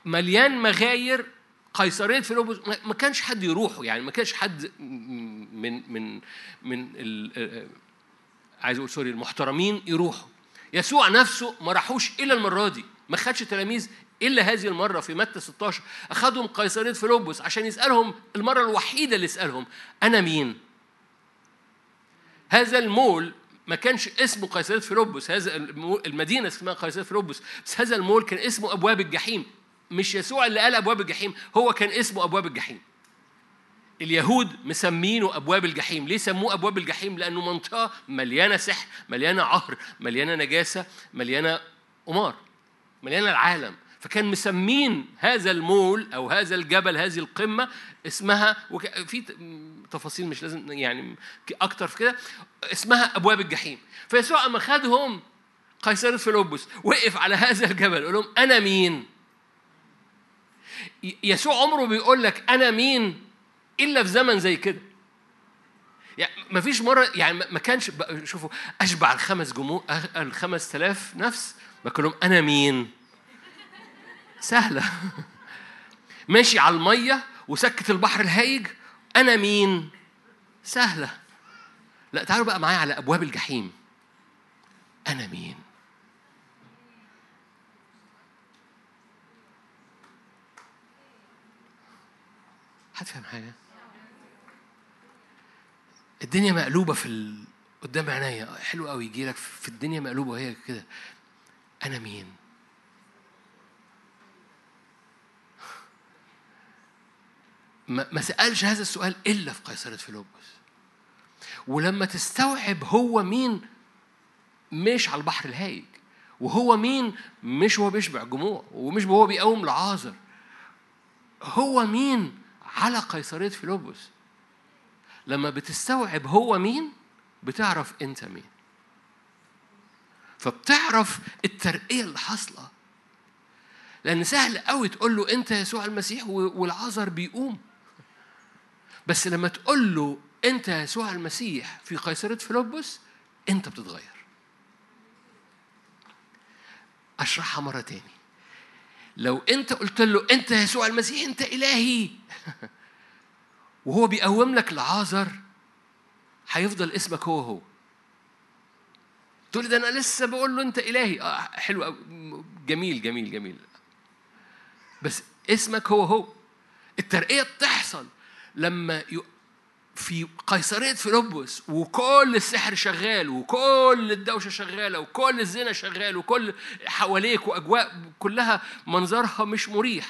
مليان مغاير قيصريه فيلبس ما كانش حد يروحه يعني ما كانش حد من من من عايز أقول سوري المحترمين يروحوا. يسوع نفسه ما راحوش إلا المرة دي. ما خدش تلاميذ إلا هذه المرة في متى 16 أخذهم قيصرية فيلبس عشان يسألهم المرة الوحيدة اللي يسألهم أنا مين؟ هذا المول ما كانش اسمه قيصرية فيلبس هذا المدينة اسمها قيصرية فيلبس بس هذا المول كان اسمه أبواب الجحيم مش يسوع اللي قال أبواب الجحيم هو كان اسمه أبواب الجحيم. اليهود مسمينه أبواب الجحيم ليه سموه أبواب الجحيم؟ لأنه منطقة مليانة سحر مليانة عهر مليانة نجاسة مليانة قمار مليانة العالم. فكان مسمين هذا المول أو هذا الجبل هذه القمة اسمها في تفاصيل مش لازم يعني أكتر في كده اسمها أبواب الجحيم. فيسوع أما خدهم قيصر فيلبس وقف على هذا الجبل قال لهم أنا مين؟ يسوع عمره بيقول لك أنا مين إلا في زمن زي كده. يعني ما فيش مرة يعني ما كانش شوفوا أشبع الخمس جمهور الخمس تلاف نفس بقول لهم أنا مين؟ سهلة. ماشي على المية وسكت البحر الهايج أنا مين؟ سهلة. لا تعالوا بقى معايا على أبواب الجحيم. أنا مين؟ هتفهم حاجة؟ الدنيا مقلوبة في ال... قدام عينيا. حلو قوي يجي لك في الدنيا مقلوبة وهي كده. أنا مين؟ ما سألش هذا السؤال إلا في قيصرة فيلبس. ولما تستوعب هو مين مش على البحر الهايج وهو مين مش هو بيشبع جموع ومش هو بيقوم لعازر هو مين على قيصرية فيلبس؟ لما بتستوعب هو مين بتعرف أنت مين. فبتعرف الترقية اللي حاصلة. لأن سهل قوي تقول له أنت يسوع المسيح والعذر بيقوم. بس لما تقول له أنت يسوع المسيح في قيصرية فيلبس أنت بتتغير. أشرحها مرة تاني. لو أنت قلت له أنت يسوع المسيح أنت إلهي. وهو بيقوم لك العازر هيفضل اسمك هو هو. تقول لي ده أنا لسه بقول له أنت إلهي. آه حلو أوي. جميل جميل جميل. بس اسمك هو هو. الترقية بتحصل. لما ي... في قيصرية فيلبس وكل السحر شغال وكل الدوشة شغالة وكل الزنا شغال وكل حواليك وأجواء كلها منظرها مش مريح.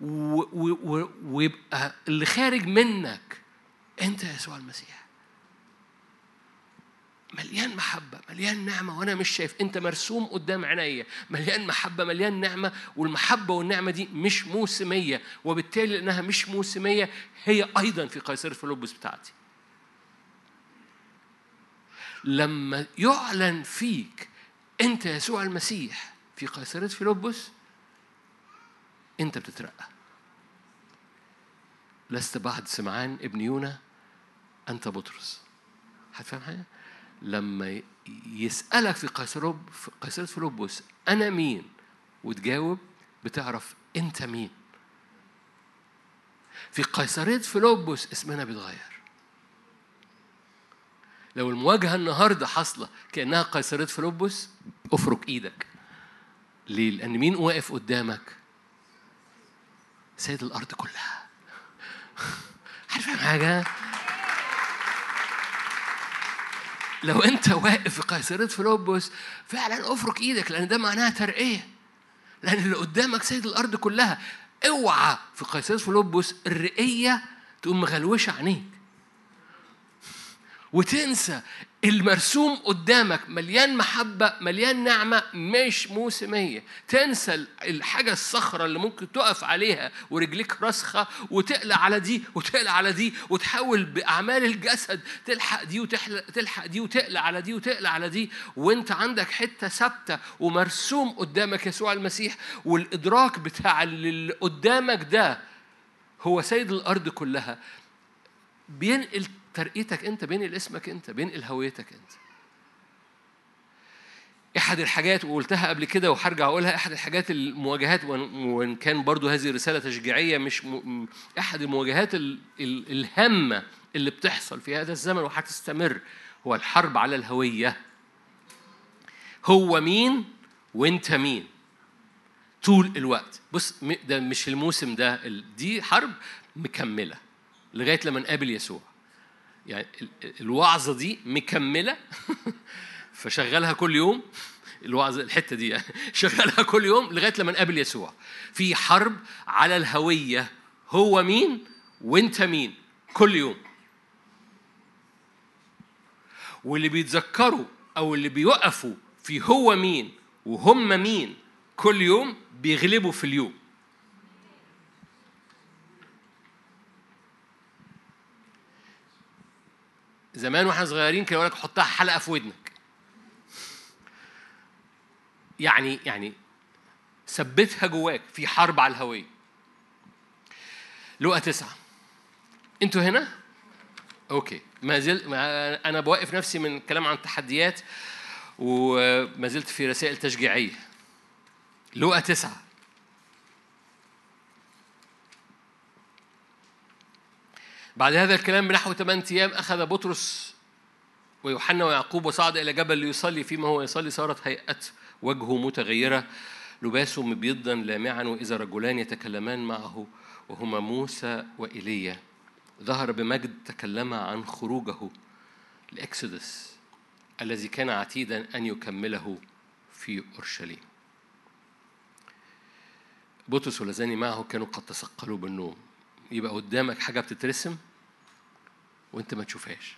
و... و... ويبقى اللي خارج منك أنت يسوع المسيح. مليان محبة مليان نعمة وأنا مش شايف. أنت مرسوم قدام عينيا. مليان محبة مليان نعمة والمحبة والنعمة دي مش موسمية وبالتالي لأنها مش موسمية هي أيضا في قيصر فيلبس بتاعتي. لما يعلن فيك أنت يسوع المسيح في قيصرية فيلبس أنت بتترقى. لست بعد سمعان ابن يونا أنت بطرس. هتفهم حاجة؟ لما يسألك في قيصر في قيصرية أنا مين؟ وتجاوب بتعرف أنت مين؟ في قيصرية فيلبس اسمنا بيتغير لو المواجهة النهاردة حاصلة كأنها قيصرية فيلبس افرك إيدك ليه؟ لأن مين واقف قدامك؟ سيد الأرض كلها عارف حاجة؟ لو أنت واقف في قيصرية فيلبس فعلا افرك إيدك لأن ده معناها ترقية. لأن اللي قدامك سيد الأرض كلها. اوعى في قيصرية فيلبس الرقية تقوم مغلوشة عينيك. وتنسى المرسوم قدامك. مليان محبة مليان نعمة مش موسمية. تنسى الحاجة الصخرة اللي ممكن تقف عليها ورجليك راسخة وتقلع على دي وتقلع على دي وتحاول بأعمال الجسد تلحق دي وتحلق تلحق دي وتقلع على دي وتقلع على دي. وانت عندك حتة ثابتة ومرسوم قدامك يسوع المسيح. والإدراك بتاع اللي قدامك ده هو سيد الأرض كلها. بينقل ترقيتك انت بينقل اسمك انت بينقل هويتك انت. احد الحاجات وقلتها قبل كده وهرجع أقولها احد الحاجات المواجهات وإن كان برضو هذه رساله تشجيعية مش م... احد المواجهات ال... ال... الهامه اللي بتحصل في هذا الزمن وهتستمر هو الحرب على الهوية. هو مين وإنت مين؟ طول الوقت. بص ده مش الموسم ده دي حرب مكملة لغاية لما نقابل يسوع. يعني الوعظة دي مكملة. فشغلها كل يوم. الوعظة الحتة دي يعني. شغلها كل يوم لغاية لما نقابل يسوع. في حرب على الهوية. هو مين وانت مين؟ كل يوم. واللي بيتذكروا أو اللي بيوقفوا في هو مين وهم مين كل يوم بيغلبوا في اليوم. زمان وإحنا صغيرين كانوا يقول لك حطها حلقة في ودنك. يعني يعني ثبتها جواك في حرب على الهوية. لقى تسعة. أنتوا هنا؟ أوكي. ما زلت أنا بوقف نفسي من كلام عن التحديات وما زلت في رسائل تشجيعية. لقى تسعة. بعد هذا الكلام بنحو ثمان أيام أخذ بطرس ويوحنا ويعقوب وصعد إلى جبل ليصلي فيما هو يصلي. صارت هيئة وجهه متغيرة لباسه مبيضا لامعا وإذا رجلان يتكلمان معه وهما موسى وإيليا ظهر بمجد تكلم عن خروجه الإكسودس الذي كان عتيدا أن يكمله في أورشليم. بطرس والذين معه كانوا قد تثقلوا بالنوم. يبقى قدامك حاجة بتترسم؟ وانت ما تشوفهاش.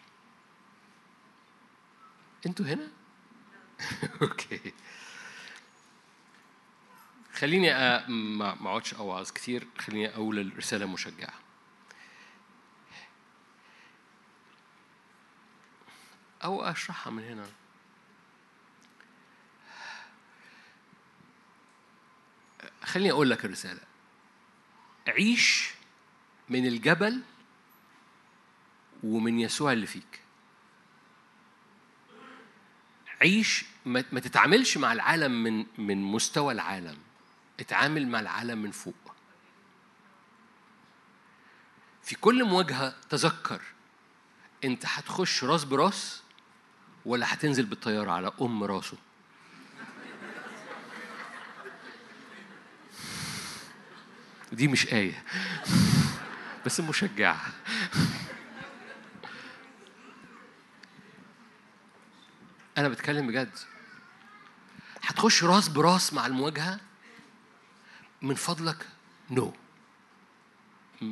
أنتوا هنا؟ أوكي. خليني أ... ما اقعدش أوعظ كتير. خليني أقول الرسالة مشجعة. أو أشرحها من هنا. خليني أقول لك الرسالة. عيش من الجبل ومن يسوع اللي فيك. عيش ما تتعاملش مع العالم من من مستوى العالم. اتعامل مع العالم من فوق. في كل مواجهة تذكر انت هتخش راس براس ولا هتنزل بالطيارة على أم راسه. دي مش آية بس مشجعة. أنا بتكلم بجد. هتخش راس براس مع المواجهة؟ من فضلك نو no.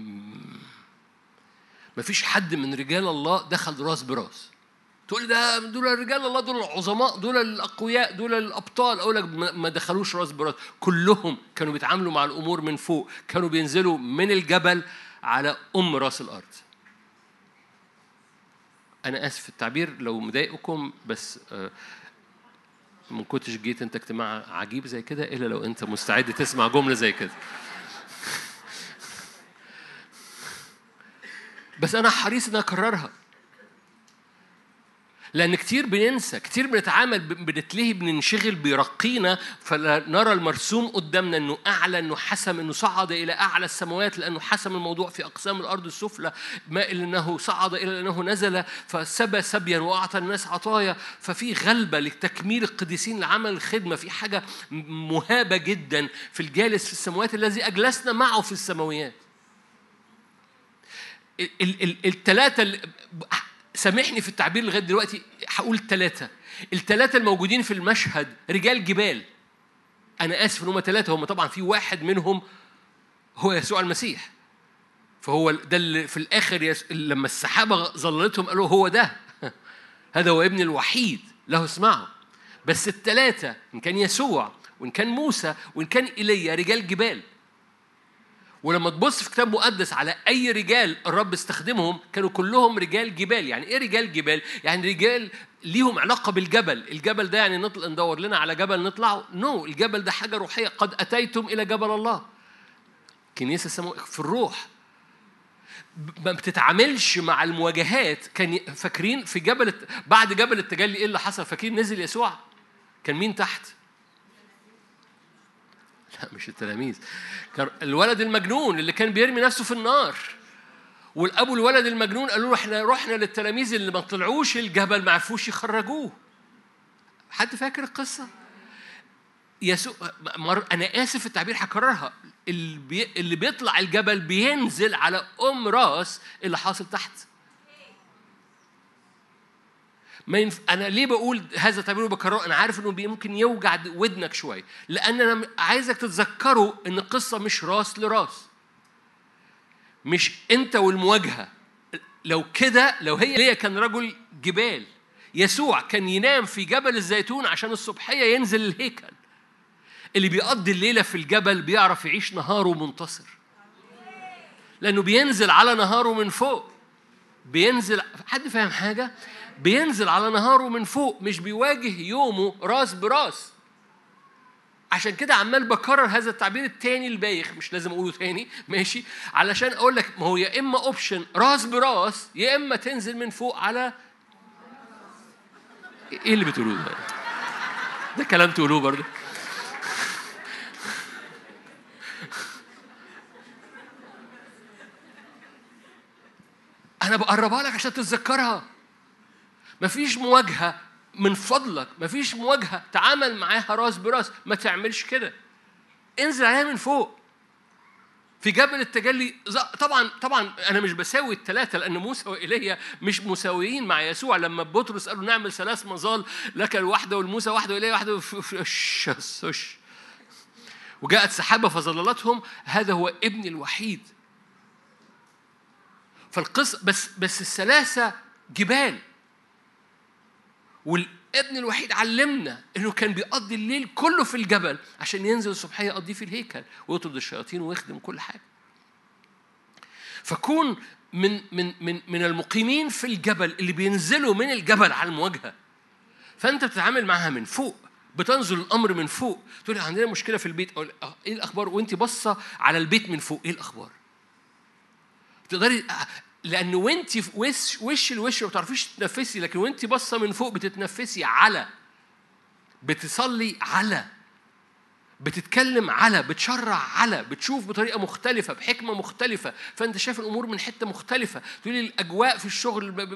مفيش حد من رجال الله دخل راس براس. تقول ده دول رجال الله دول العظماء دول الأقوياء دول الأبطال. أقول لك ما دخلوش راس براس. كلهم كانوا بيتعاملوا مع الأمور من فوق. كانوا بينزلوا من الجبل على أم راس الأرض. أنا آسف في التعبير لو مضايقكم بس ما كنتش جيت أنت اجتماع عجيب زي كده إلا لو أنت مستعد تسمع جملة زي كده. بس أنا حريص ان أكررها. لأن كتير بننسى كتير بنتعامل بنتلهي بننشغل بيرقينا فنرى المرسوم قدامنا أنه أعلى أنه حسم أنه صعد إلى أعلى السماوات لأنه حسم الموضوع في أقسام الأرض السفلى ما إلا أنه صعد إلى أنه نزل فسبى سبيا وأعطى الناس عطايا. ففي غلبة لتكميل القديسين لعمل الخدمة في حاجة مهابة جدا في الجالس في السماوات الذي أجلسنا معه في السماويات. الثلاثة سامحني في التعبير لغاية دلوقتي هقول ثلاثة الثلاثه الموجودين في المشهد رجال جبال. أنا آسف إن هم ثلاثة هم طبعا في واحد منهم هو يسوع المسيح. فهو ده اللي في الآخر يس... لما السحابة ظللتهم قالوا هو ده. هذا هو ابن الوحيد له اسمعه. بس الثلاثه إن كان يسوع وإن كان موسى وإن كان إيليا رجال جبال. ولما تبص في كتاب مقدس على أي رجال الرب استخدمهم كانوا كلهم رجال جبال. يعني إيه رجال جبال؟ يعني رجال ليهم علاقة بالجبل. الجبل ده يعني نطلع ندور لنا على جبل نطلع نو no. الجبل ده حاجة روحية. قد أتيتم إلى جبل الله. كنيسة سمو في الروح. ما بتتعاملش مع المواجهات. كان فاكرين في جبل بعد جبل التجلي إيه اللي حصل؟ فاكرين نزل يسوع؟ كان مين تحت؟ لا مش التلاميذ. الولد المجنون اللي كان بيرمي نفسه في النار. والابو الولد المجنون قالوا له إحنا رحنا للتلاميذ اللي ما طلعوش الجبل ما عرفوش يخرجوه. حد فاكر القصة؟ يسوع مر... أنا آسف التعبير هكررها. اللي, بي... اللي بيطلع الجبل بينزل على ام راس اللي حاصل تحت. ما ينف... أنا ليه بقول هذا التعبير وبكرره أنا عارف إنه ممكن يوجع ودنك شوية. لأن أنا عايزك تتذكروا إن القصة مش راس لراس. مش أنت والمواجهة. لو كده لو هي ليه كان رجل جبال. يسوع كان ينام في جبل الزيتون عشان الصبحية ينزل الهيكل. اللي بيقضي الليلة في الجبل بيعرف يعيش نهاره منتصر. لأنه بينزل على نهاره من فوق. بينزل حد فاهم حاجة؟ بينزل على نهاره من فوق مش بيواجه يومه راس براس. عشان كده عمال بكرر هذا التعبير التاني البايخ مش لازم أقوله تاني ماشي؟ علشان أقول لك ما هو يا إما option راس براس يا إما تنزل من فوق على إيه اللي بتقولوه ده؟ ده كلام تقولوه برضه. أنا بقربها لك عشان تتذكرها. مفيش مواجهة من فضلك مفيش مواجهة تعامل معاها راس براس ما تعملش كده. انزل عليها من فوق. في جبل التجلي طبعا طبعا أنا مش بساوي الثلاثه لأن موسى وإيليا مش مساويين مع يسوع. لما بطرس قالوا نعمل ثلاث مظال لك الواحدة والموسى واحدة وإيليا واحدة وجاءت سحابة فظللتهم هذا هو ابني الوحيد. فالقصة بس بس الثلاثة جبال. والابن الوحيد علمنا انه كان بيقضي الليل كله في الجبل عشان ينزل الصبحيه يقضيه في الهيكل ويطرد الشياطين ويخدم كل حاجة. فكون من من من من المقيمين في الجبل اللي بينزلوا من الجبل على المواجهة. فأنت بتتعامل معاها من فوق بتنزل الأمر من فوق تقول عندنا مشكلة في البيت أقول إيه الأخبار وأنت باصة على البيت من فوق إيه الأخبار تقدري لأن وانت في وش وش الوش ما بتعرفيش تتنفسي لكن وانت باصة من فوق بتتنفسي على بتصلي على بتتكلم على بتشرع على بتشوف بطريقة مختلفة بحكمة مختلفة. فأنت شايف الأمور من حتة مختلفة. تقولي الأجواء في الشغل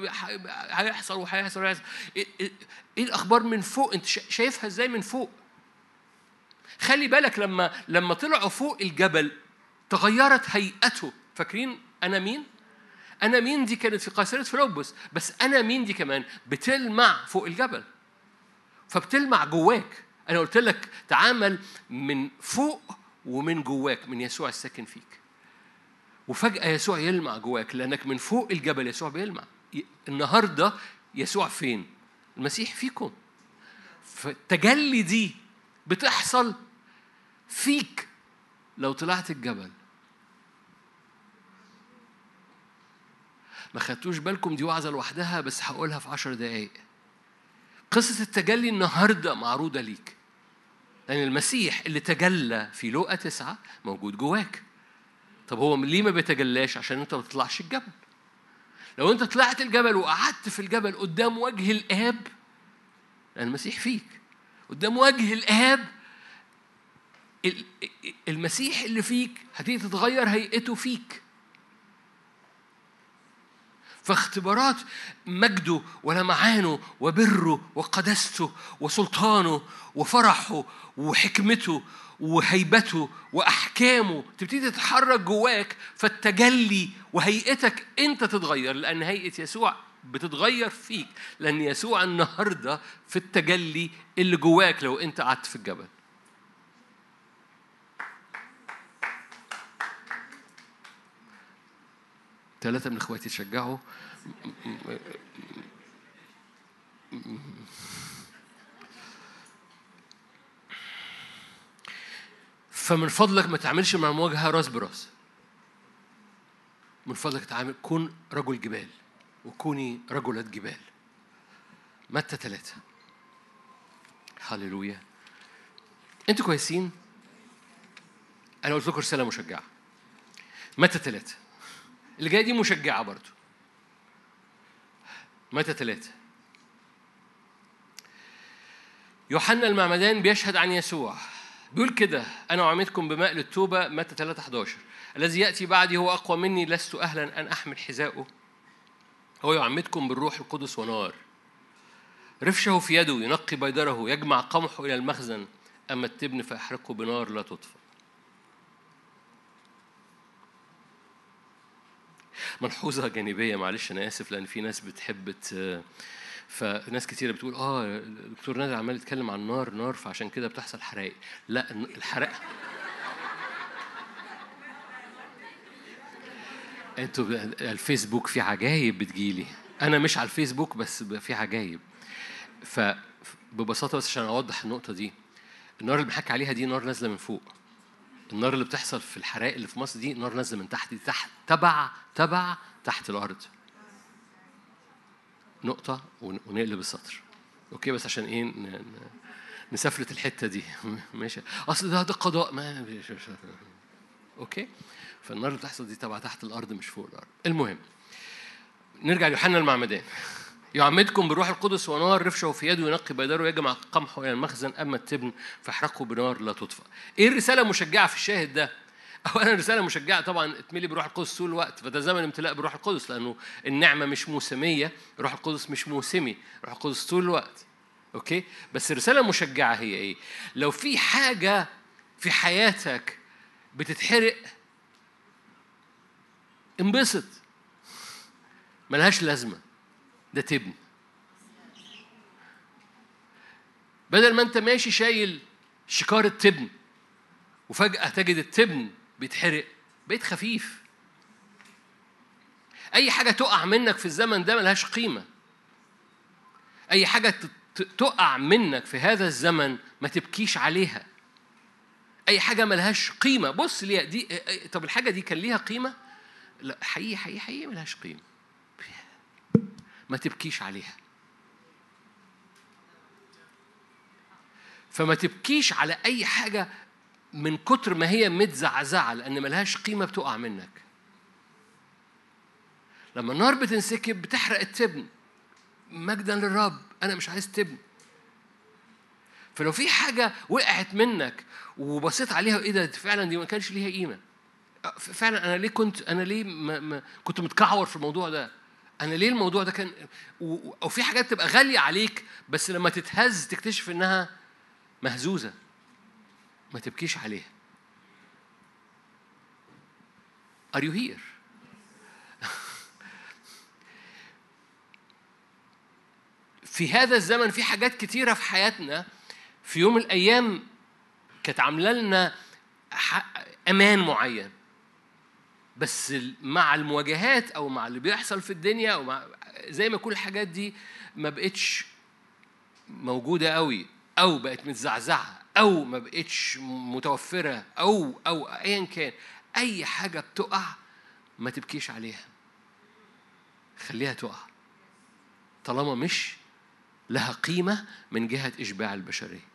هيحصل وهيحصل وهيحصل. إيه الأخبار من فوق؟ أنت شايفها إزاي من فوق؟ خلي بالك لما لما طلعوا فوق الجبل تغيرت هيئته. فاكرين أنا مين؟ أنا مين دي كانت في قيصرية فيلبس بس أنا مين دي كمان؟ بتلمع فوق الجبل. فبتلمع جواك. أنا قلت لك تعامل من فوق ومن جواك من يسوع الساكن فيك. وفجأة يسوع يلمع جواك لأنك من فوق الجبل يسوع بيلمع. النهاردة يسوع فين؟ المسيح فيكم. فالتجلي دي بتحصل فيك لو طلعت الجبل. ما خدتوش بالكم دي وعظة لوحدها بس هقولها في عشر دقايق. قصة التجلي النهاردة معروضة ليك لأن يعني المسيح اللي تجلى في لوقا تسعة موجود جواك. طب هو ليه ما بيتجلاش؟ عشان انت ما تطلعش الجبل. لو انت طلعت الجبل وقعدت في الجبل قدام وجه الآب لأن المسيح فيك. قدام وجه الآب المسيح اللي فيك هتيجي تتغير هيئته فيك. فاختبارات مجده ولمعانه وبره وقدسته وسلطانه وفرحه وحكمته وهيبته وأحكامه. تبتدي تتحرك جواك فالتجلي وهيئتك أنت تتغير لأن هيئة يسوع بتتغير فيك لأن يسوع النهارده في التجلي اللي جواك لو أنت قعدت في الجبل. ثلاثة من إخواتي تشجعوا. فمن فضلك ما تعملش مع مواجهة راس براس. من فضلك تعامل كن رجل جبال وكوني رجلة جبال. متى ثلاثة هللويا. أنتوا كويسين؟ أنا قلت لكم رسالة مشجعة. متى ثلاثة اللي جاية دي مشجعة برضو. متى ثلاثة يوحنا المعمدان بيشهد عن يسوع. بيقول كده أنا أعمدكم بماء للتوبة متى 3 11 الذي يأتي بعدي هو أقوى مني لست أهلا أن أحمل حذاءه هو يعمدكم بالروح القدس ونار. رفشه في يده ينقي بيدره يجمع قمحه إلى المخزن. أما التبن فيحرقه بنار لا تطفأ ملحوظة جانبية معلش أنا آسف لأن في ناس بتحب فناس كتيرة بتقول آه الدكتور نادر عمال يتكلم عن نار نار فعشان كده بتحصل حرائق. لا الحرائق أنتوا الفيسبوك في عجايب بتجيلي. أنا مش على الفيسبوك بس في عجايب. فببساطه بس عشان أوضح النقطة دي. النار اللي بنحكي عليها دي نار نازلة من فوق. النار اللي بتحصل في الحرائق اللي في مصر دي نار نازلة من تحت دي تحت تبع تبع تحت الأرض. نقطة ونقلب السطر. okay بس عشان إيه نسفلت الحتة دي. ماشي. أصل ده ده قضاء. ما okay. فالنار اللي بتحصل دي تبع تحت الأرض مش فوق الأرض. المهم نرجع ليوحنا المعمدان. يعمدكم بالروح القدس ونار رفشه في يده ينقي بيدره يجمع قمحه إلى المخزن أما التبن فاحرقه بنار لا تطفأ. إيه الرسالة المشجعة في الشاهد ده؟ اولا رساله مشجعه طبعا اتملي بروح القدس طول الوقت فده زمن امتلاء بروح القدس لأنه النعمة مش موسمية روح القدس مش موسمي روح القدس طول الوقت. أوكي؟ بس الرسالة المشجعة هي إيه؟ لو في حاجة في حياتك بتتحرق انبسط. ملهاش لازمة. ده تبن. بدل ما انت ماشي شايل شكارة تبن وفجأة تجد التبن بيتحرق بقيت خفيف. أي حاجة تقع منك في الزمن ده ملهاش قيمة. أي حاجة تقع منك في هذا الزمن ما تبكيش عليها. أي حاجة ملهاش قيمة. بص ليها دي طب الحاجة دي كان ليها قيمة؟ لا حقيقي حقيقي حقيقي ملهاش قيمة. ما تبكيش عليها. فما تبكيش على أي حاجة من كتر ما هي متزعزعة لأن ملهاش قيمة بتقع منك. لما النار بتنسكب بتحرق التبن. مجدا للرب أنا مش عايز تبن. فلو في حاجة وقعت منك وبصيت عليها إيه ده فعلا دي ما كانش ليها قيمة. فعلا أنا ليه كنت أنا ليه ما ما كنت متكعور في الموضوع ده؟ أنا ليه الموضوع ده كان أو في حاجات تبقى غالية عليك بس لما تتهز تكتشف إنها مهزوزة. ما تبكيش عليها. Are you here? في هذا الزمن في حاجات كتيرة في حياتنا. في يوم من الأيام كانت عاملة لنا أمان معين. بس مع المواجهات أو مع اللي بيحصل في الدنيا أو مع زي ما كل الحاجات دي ما بقتش موجودة قوي أو بقت متزعزعة أو ما بقتش متوفرة أو أو أيا كان أي حاجة بتقع ما تبكيش عليها. خليها تقع. طالما مش لها قيمة من جهة إشباع البشرية.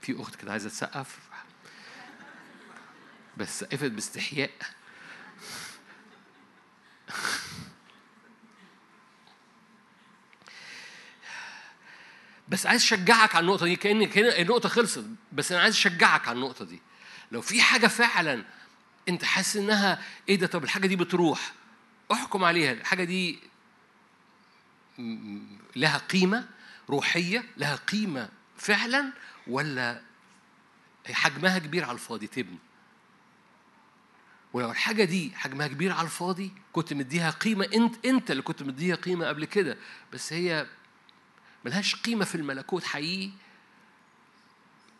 في أخت كده عايزة تسقف؟ بس سقفت باستحياء. بس عايز أشجعك على النقطة دي كأن النقطة خلصت. بس أنا عايز أشجعك على النقطة دي. لو في حاجة فعلا أنت حاسس إنها إيه ده طب الحاجة دي بتروح احكم عليها. الحاجة دي لها قيمة روحية لها قيمة فعلا ولا حجمها كبير على الفاضي؟ تبني. ولو الحاجة دي حجمها كبير على الفاضي كنت مديها قيمة انت إنت اللي كنت مديها قيمة قبل كده. بس هي ملهاش قيمة في الملكوت حقيقي.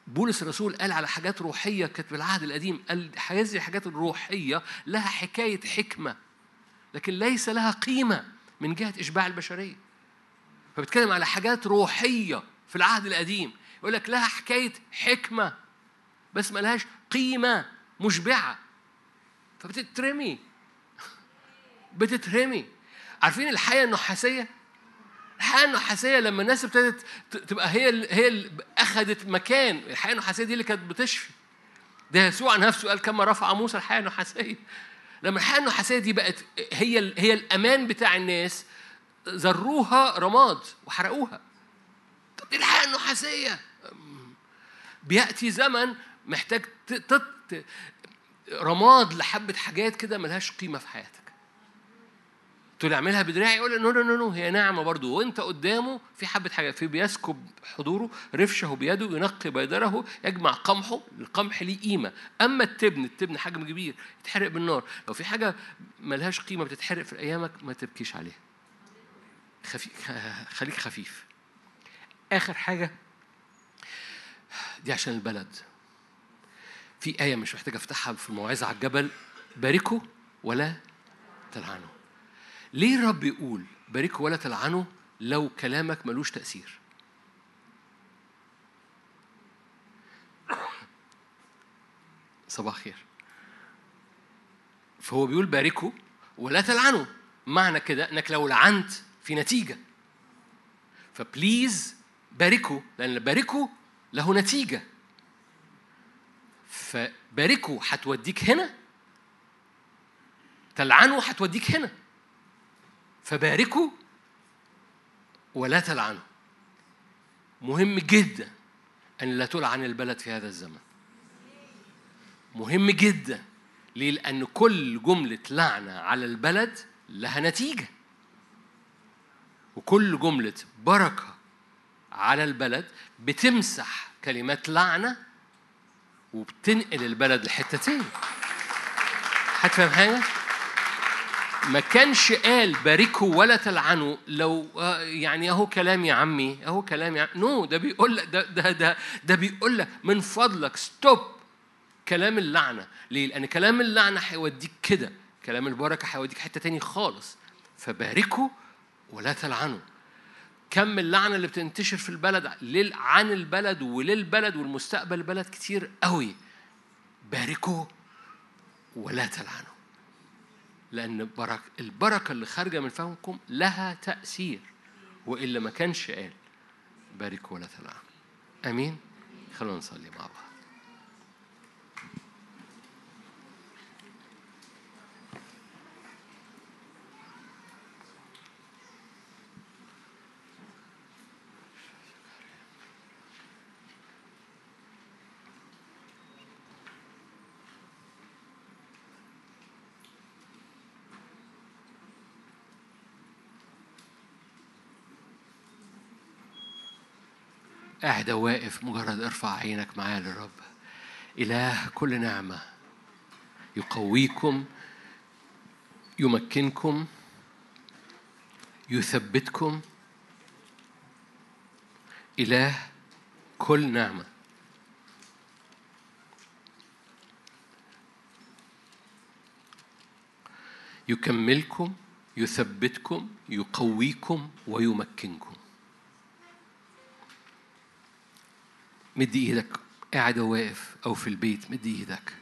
بولس الرسول قال على حاجات روحية كانت بالعهد القديم قال هذه الحاجات الروحية لها حكاية حكمة لكن ليس لها قيمة من جهة إشباع البشرية. فبتكلم على حاجات روحية في العهد القديم. يقول لك لها حكاية حكمة بس ملهاش قيمة مشبعة. فبتترمي. بتترمي. عارفين الحياة النحاسية؟ الحياة النحاسية لما الناس ابتدت تبقى هي هي اللي اخذت مكان. الحياة النحاسية دي اللي كانت بتشفي. ده يسوع نفسه قال كما رفع موسى الحية النحاسية. لما الحية النحاسية دي بقت هي هي الأمان بتاع الناس ذروها رماد وحرقوها. طب دي الحية النحاسية. بيأتي زمن محتاج رماد لحبة حاجات كده ملهاش قيمة في حياتك. تقول اعملها بدراعي يقول no no no هي نعمه برضه وانت قدامه في حبة حاجة في بيسكب حضوره رفشه بيده ينقي بيدره يجمع قمحه القمح ليه قيمة. أما التبن التبن حجم كبير يتحرق بالنار. لو في حاجة ملهاش قيمة بتتحرق في أيامك ما تبكيش عليها. خفيف خليك خفيف. آخر حاجة دي عشان البلد. في آية مش محتاج أفتحها في الموعظة على الجبل. باركوا ولا تلعنوا. ليه الرب يقول باركوا ولا تلعنوا لو كلامك ملوش تأثير؟ صباح خير. فهو بيقول باركوا ولا تلعنوا. معنى كده إنك لو لعنت في نتيجة. فبليز باركوا لأن باركوا له نتيجة. فباركوا هتوديك هنا تلعنوا هتوديك هنا فباركوا ولا تلعنوا. مهم جدا أن لا تلعن البلد في هذا الزمن. مهم جدا ليه؟ لأن كل جملة لعنة على البلد لها نتيجة. وكل جملة بركة على البلد بتمسح كلمات لعنة وبتنقل البلد لحتة تاني حد فاهم حاجة؟ ما كانش قال باركوا ولا تلعنوا. لو آه، يعني أهو كلام يا عمي أهو كلام يا no ده بيقول لك ده ده ده, ده بيقول لك من فضلك. stop كلام اللعنة. ليه؟ لأن كلام اللعنة هيوديك كده. كلام البركة هيوديك حتة تاني خالص. فباركوا ولا تلعنوا. كم اللعنة اللي بتنتشر في البلد عن البلد وللبلد والمستقبل البلد كتير قوي. باركوا ولا تلعنوا لأن برك البركة اللي خارجة من فمكم لها تأثير وإلا ما كانش قال بارك ولا تلعن أمين؟ خلونا نصلي مع بعض. قاعد واقف مجرد ارفع عينك معايا للرب. إله كل نعمة يقويكم يمكنكم يثبتكم. إله كل نعمة. يكملكم يثبتكم يقويكم ويمكنكم. مد إيدك قاعد واقف أو في البيت مد إيدك.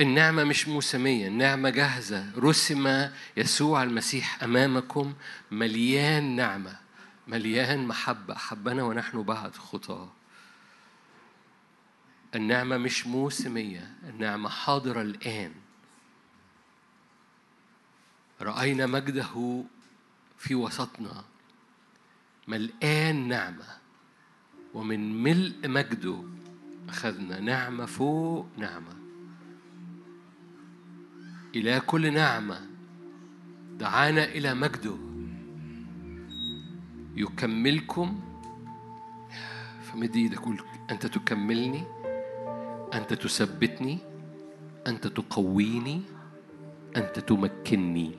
النعمة مش موسمية النعمة جاهزة. رسم يسوع المسيح أمامكم مليان نعمة مليان محبة حبنا ونحن بعد خطاه. النعمة مش موسمية النعمة حاضرة الآن. رأينا مجده في وسطنا ملآن نعمة. ومن ملء مجده أخذنا نعمة فوق نعمة. إلى كل نعمة دعانا إلى مجده. يكملكم. فمد إيدك قول أنت تكملني؟ أنت تثبتني؟ أنت تقويني؟ أنت تمكنني؟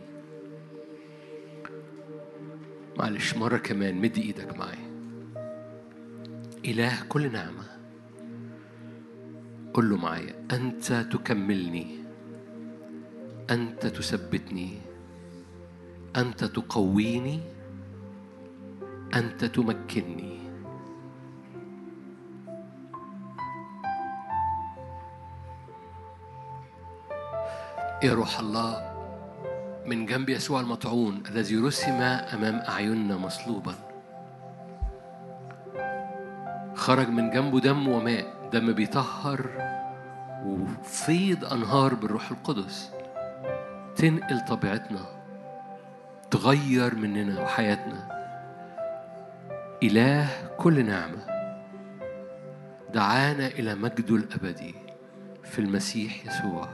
معلش مرة كمان مد إيدك معايا. إله كل نعمة. قل له معايا أنت تكملني أنت تثبتني أنت تقويني أنت تمكنني. يا روح الله من جنب يسوع المطعون الذي رسم أمام أعيننا مصلوبا. خرج من جنبه دم وماء دم بيطهر وفيض أنهار بالروح القدس. تنقل طبيعتنا تغير مننا وحياتنا إله كل نعمة. دعانا إلى مجده الأبدي في المسيح يسوع.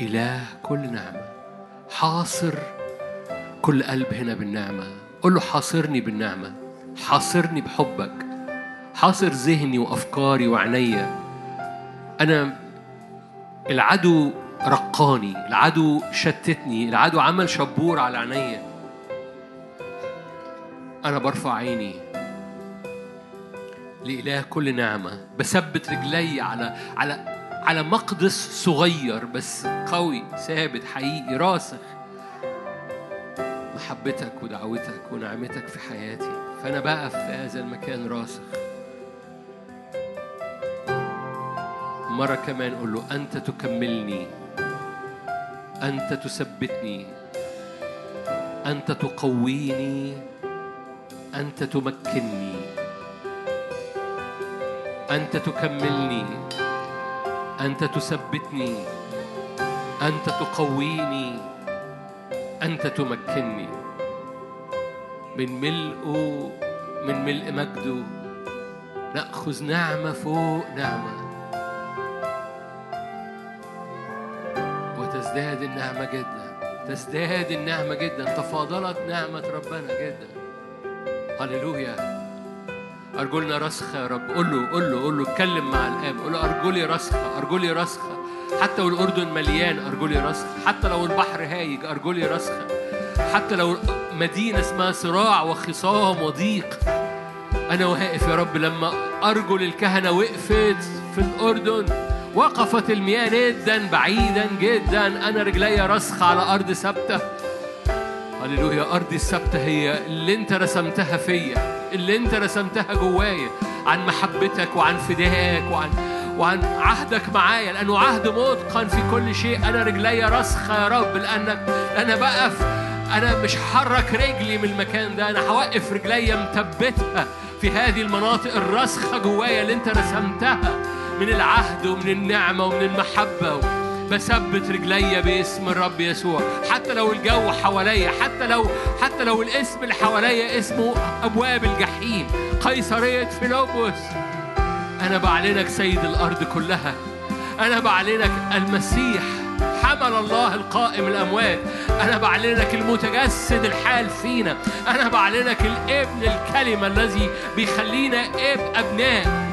إله كل نعمة. حاصر كل قلب هنا بالنعمة. قل له حاصرني بالنعمة حاصرني بحبك حاصر ذهني وأفكاري وعينيا أنا العدو رقاني العدو شتتني العدو عمل شبور على عينيا أنا برفع عيني لإله كل نعمة. بثبت رجلي على على على مقدس صغير بس قوي ثابت حقيقي راسخ. محبتك ودعوتك ونعمتك في حياتي. فأنا بقف في هذا المكان راسخ. مرة كمان قول له أنت تكملني. أنت تثبتني. أنت تقويني. أنت تمكنني. أنت تكملني. أنت تثبتني. أنت تقويني. أنت تمكنني من ملئه من ملء مجده. نأخذ نعمة فوق نعمة وتزداد النعمة جدا. تزداد النعمة جدا. تفاضلت نعمة ربنا جدا. هللويا. أرجلنا رسخة يا رب. قول له قول له قول له اتكلم مع الآب. قول له أرجلي رسخة أرجلي رسخة حتى لو الأردن مليان أرجلي رسخة حتى لو البحر هايج أرجلي رسخة حتى لو مدينة اسمها صراع وخصام وضيق أنا واقف يا رب لما أرجل الكهنة وقفت في الأردن وقفت المياه ندا بعيدا جدا أنا رجلي رسخة على أرض ثابتة. هللويا أرضي الثابتة هي اللي أنت رسمتها فيا اللي أنت رسمتها جوايا عن محبتك وعن فدائك وعن وعن عهدك معايا لأنه عهد متقن في كل شيء. أنا رجلي رسخة يا رب لأنك أنا بقف أنا مش هحرك رجلي من المكان ده أنا هوقف رجلي مثبتها في هذه المناطق الراسخة جوايا اللي أنت رسمتها من العهد ومن النعمة ومن المحبة. بثبت رجلي باسم الرب يسوع. حتى لو الجو حواليا حتى لو حتى لو الاسم اللي حواليا اسمه أبواب الجحيم. قيصرية فيلبس. أنا بعلنك سيد الأرض كلها. أنا بعلنك المسيح حمل الله القائم الأموات. أنا بعلنك المتجسد الحال فينا. أنا بعلنك الابن الكلمة الذي بيخلينا اب أبناء.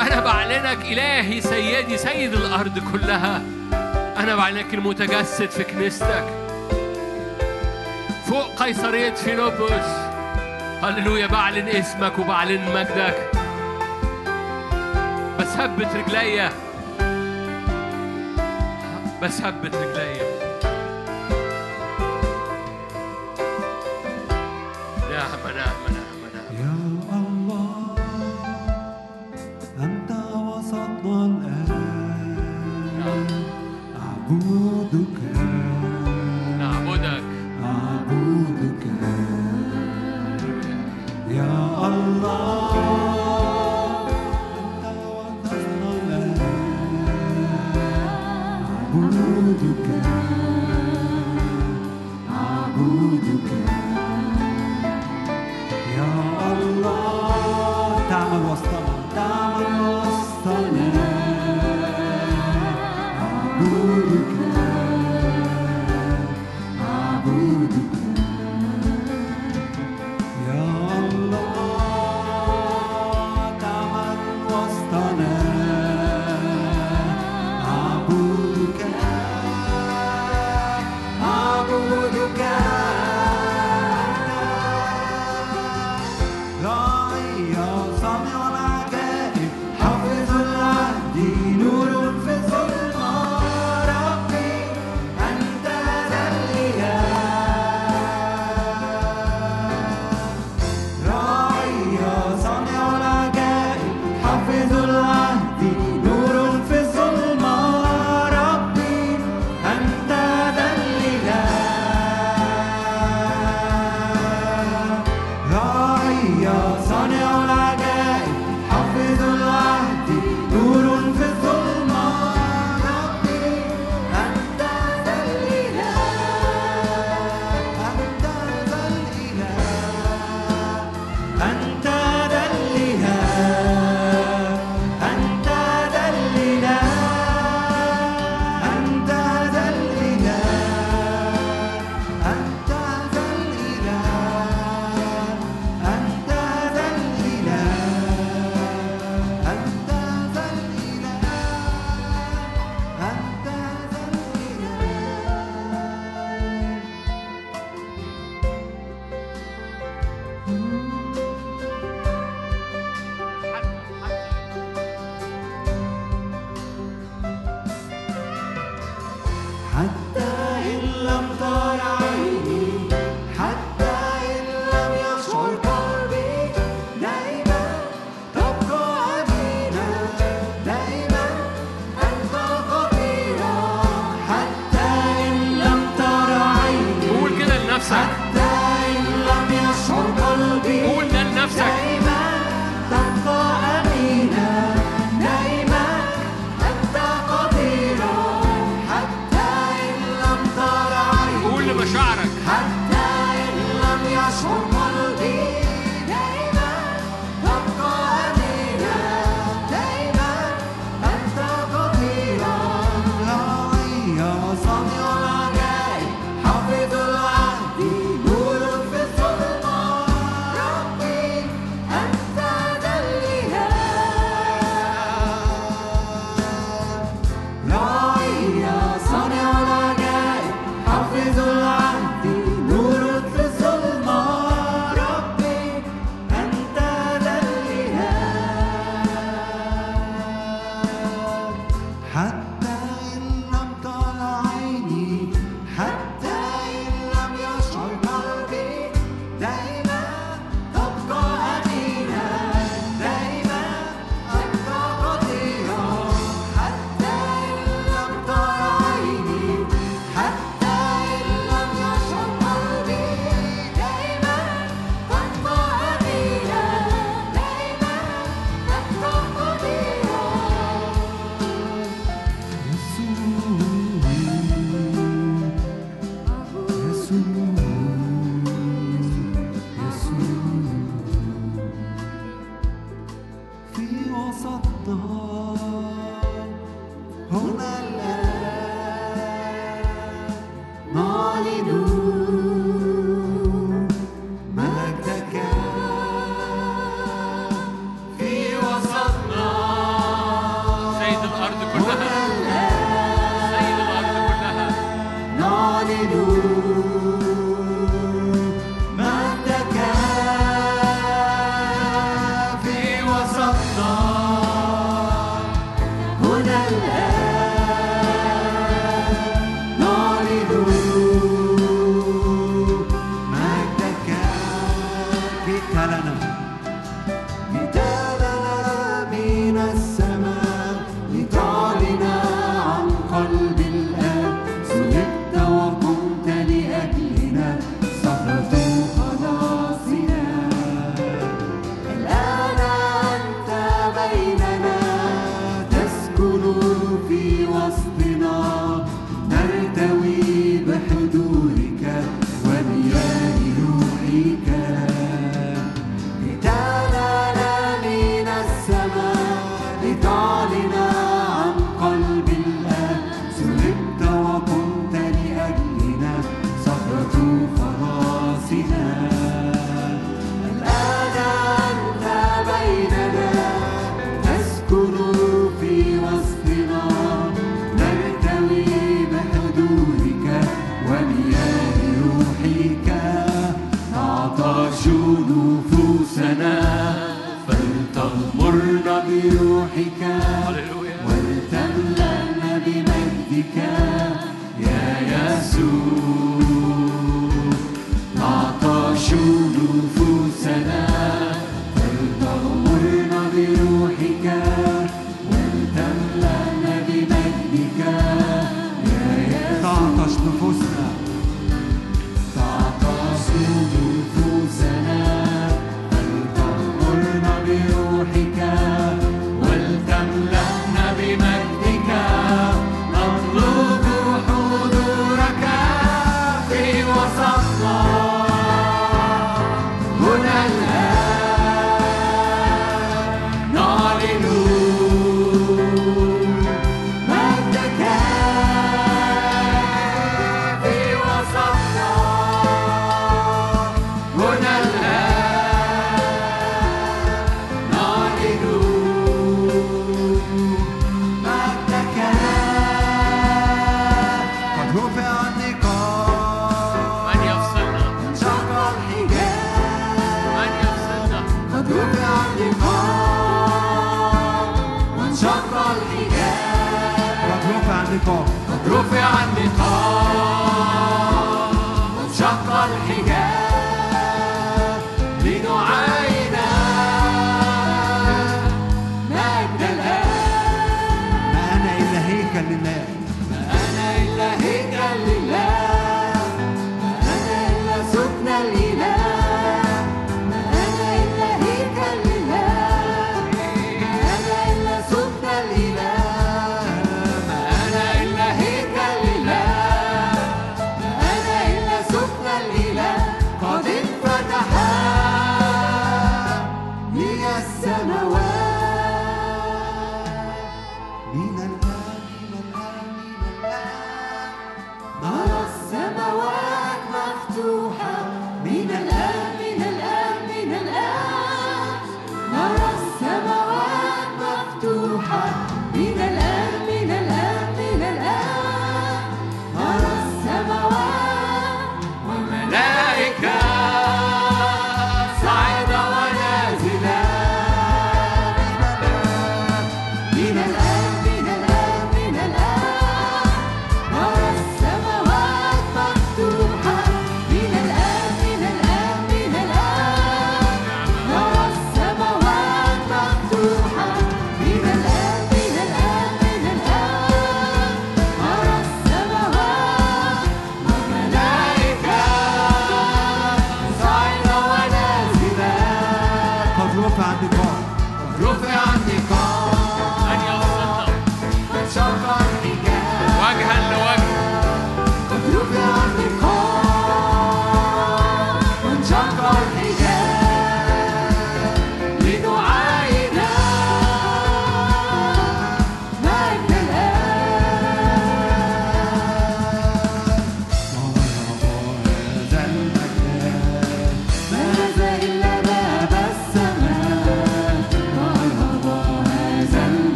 أنا بعلنك إلهي سيدي سيد الأرض كلها. أنا بعلنك المتجسد في كنيستك. فوق قيصرية فيلبس هللويا بعلن اسمك وبعلن مجدك. بثبت رجليا بثبت رجليا رفع النقاب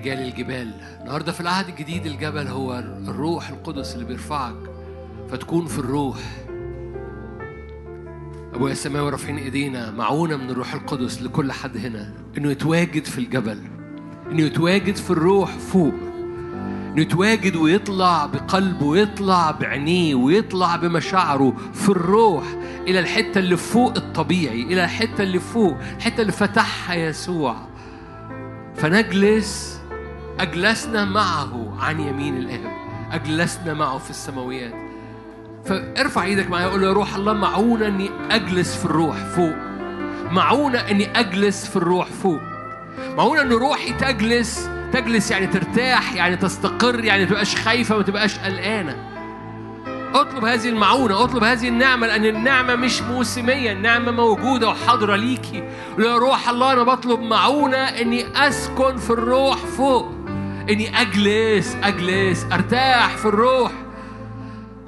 رجال الجبال. النهاردة في العهد الجديد الجبل هو الروح القدس اللي بيرفعك فتكون في الروح. أبويا السماوي رافعين إيدينا معونة من الروح القدس لكل حد هنا. إنه يتواجد في الجبل إنه يتواجد في الروح فوق إنه يتواجد ويطلع بقلبه ويطلع بعينيه ويطلع بمشاعره في الروح إلى الحتة اللي فوق الطبيعي إلى الحتة اللي فوق الحتة اللي فتحها يسوع. فنجلس أجلسنا معه عن يمين الآب أجلسنا معه في السماويات. فارفع إيدك معايا قول يا روح الله معونة إني أجلس في الروح فوق. معونة إني أجلس في الروح فوق. معونة إن روحي تجلس تجلس يعني ترتاح يعني تستقر يعني ما تبقاش خايفة ما تبقاش قلقانة. اطلب هذه المعونة اطلب هذه النعمة لأن النعمة مش موسمية النعمة موجودة وحاضرة ليكي. يا روح الله أنا بطلب معونة إني أسكن في الروح فوق. إني أجلس أجلس أرتاح في الروح.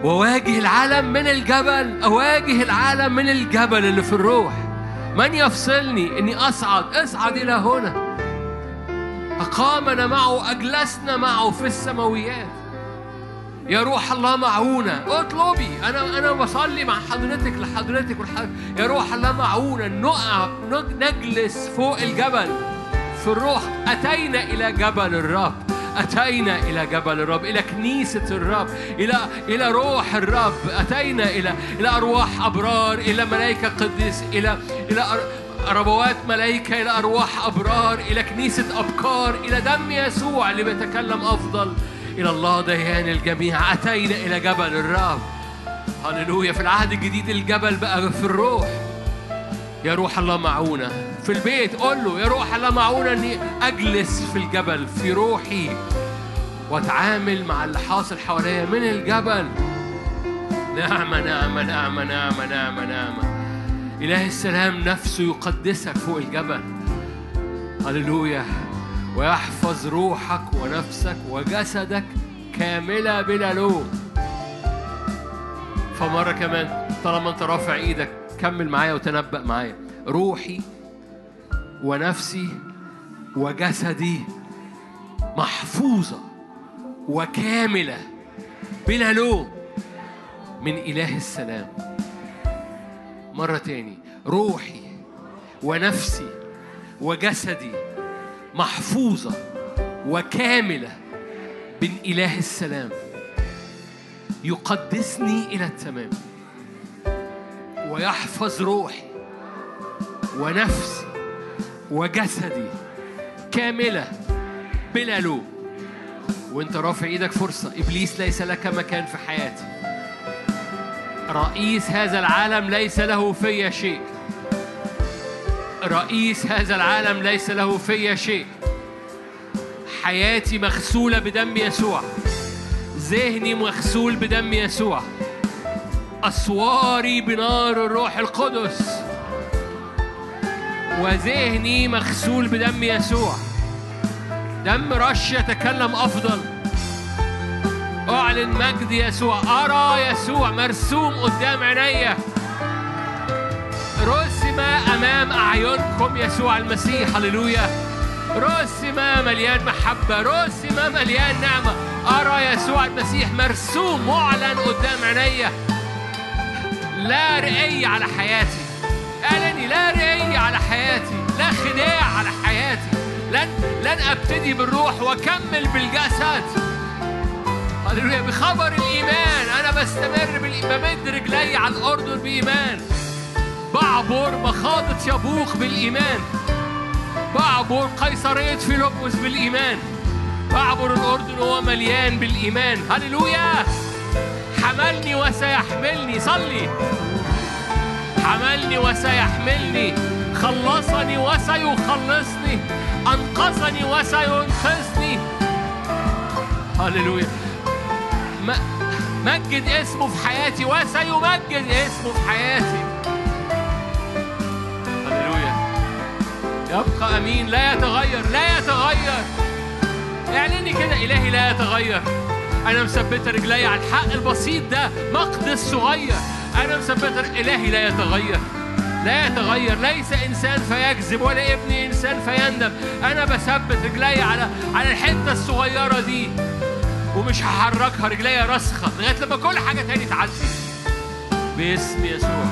وواجه العالم من الجبل أواجه العالم من الجبل اللي في الروح. من يفصلني؟ إني أصعد أصعد إلى هنا. أقامنا معه أجلسنا معه في السماويات. يا روح الله معونا اطلبي أنا أنا بصلي مع حضرتك لحضرتك والحضرتك. يا روح الله معونا نقع نجلس فوق الجبل. في الروح. أتينا إلى جبل الرب. أتينا إلى جبل الرب إلى كنيسة الرب إلى إلى روح الرب. أتينا إلى إلى أرواح أبرار إلى ملائكة قديس إلى إلى ربوات ملائكة إلى أرواح أبرار إلى كنيسة أبكار إلى دم يسوع اللي بيتكلم أفضل. إلى الله ديان الجميع. أتينا إلى جبل الرب. هللويا. في العهد الجديد الجبل بقى في الروح. يا روح الله معونا في البيت قول له يا روح الله معونا إني أجلس في الجبل في روحي وأتعامل مع اللي حاصل حواليا من الجبل. نعمة نعمة نعمة نعمة نعمة نعمة إله السلام نفسه يقدسك فوق الجبل. هللويا. ويحفظ روحك ونفسك وجسدك كاملة بلا لوم. فمرة كمان طالما أنت رافع إيدك كمل معايا وتنبأ معايا. روحي ونفسي وجسدي محفوظة وكاملة بلا لوم من إله السلام. مرة تاني روحي ونفسي وجسدي محفوظة وكاملة من إله السلام. يقدسني إلى التمام ويحفظ روحي ونفسي وجسدي كاملة بلا لوم. وانت رافع إيدك فرصة. إبليس ليس لك مكان في حياتي. رئيس هذا العالم ليس له في شيء. رئيس هذا العالم ليس له في شيء. حياتي مغسولة بدم يسوع. ذهني مغسول بدم يسوع. أسواري بنار الروح القدس. وذهني مغسول بدم يسوع. دم رش يتكلم أفضل. أعلن مجد يسوع. أرى يسوع مرسوم قدام عينيا رسم أمام أعينكم يسوع المسيح. هللويا. رسم مليان محبة. رسم مليان نعمة. أرى يسوع المسيح مرسوم معلن قدام عينيا لا رئية على حياتي. لا رئية على حياتي لا خداع على حياتي لن لن أبتدي بالروح وأكمل بالجسد. هللويا بخبر الإيمان. أنا بستمر بمد رجلي على الأردن بإيمان. بعبر مخاضة يبوق بالإيمان. بعبر قيصرية فيلبس بالإيمان. بعبر الأردن وهو مليان بالإيمان. هللويا! حملني وسيحملني. صلي! حملني وسيحملني خلصني وسيخلصني أنقذني وسينقذني. هللويا. مجد اسمه في حياتي وسيمجد اسمه في حياتي. هللويا. يبقى أمين لا يتغير لا يتغير. اعلني كده إلهي لا يتغير. أنا مثبتة رجلي على الحق البسيط ده مقدس صغير. أنا مثبت إلهي لا يتغير. لا يتغير. ليس إنسان فيكذب ولا ابن إنسان فيندم. أنا بثبت رجلي على على الحتة الصغيرة دي ومش هحركها. رجلي راسخة لغاية لما كل حاجة تاني تعدي. باسم يسوع.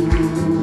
you.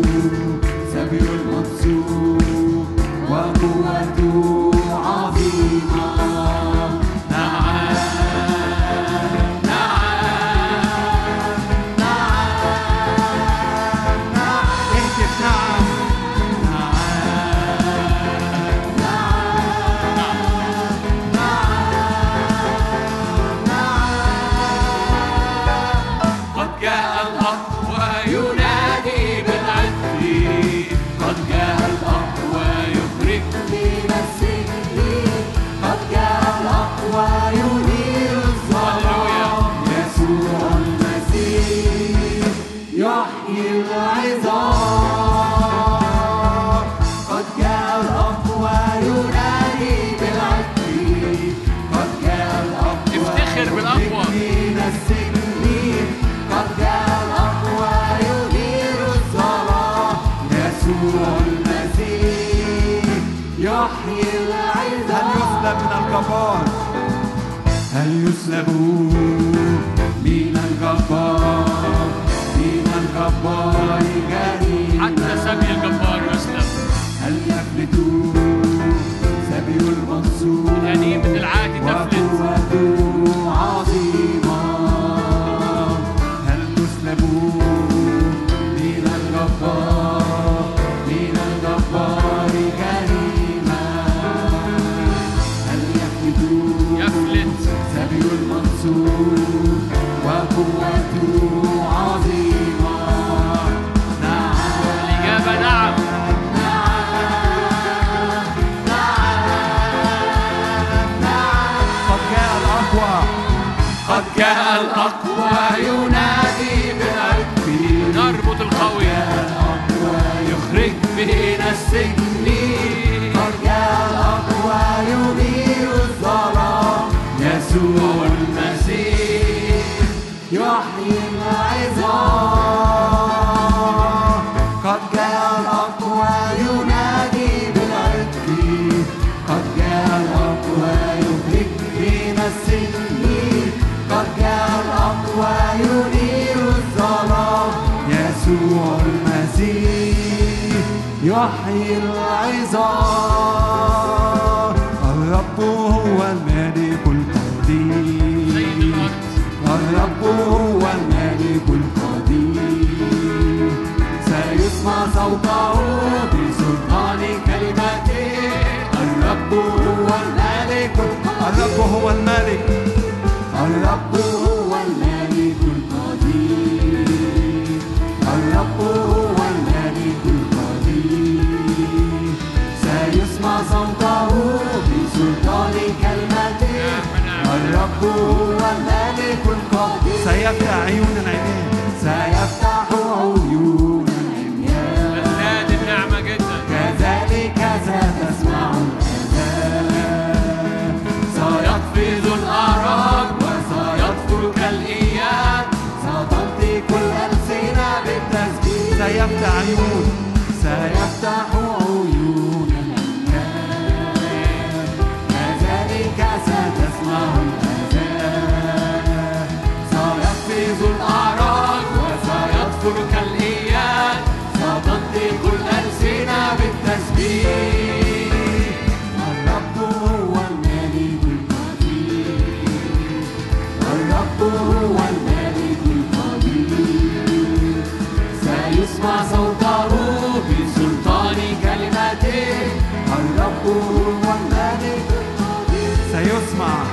سيسمع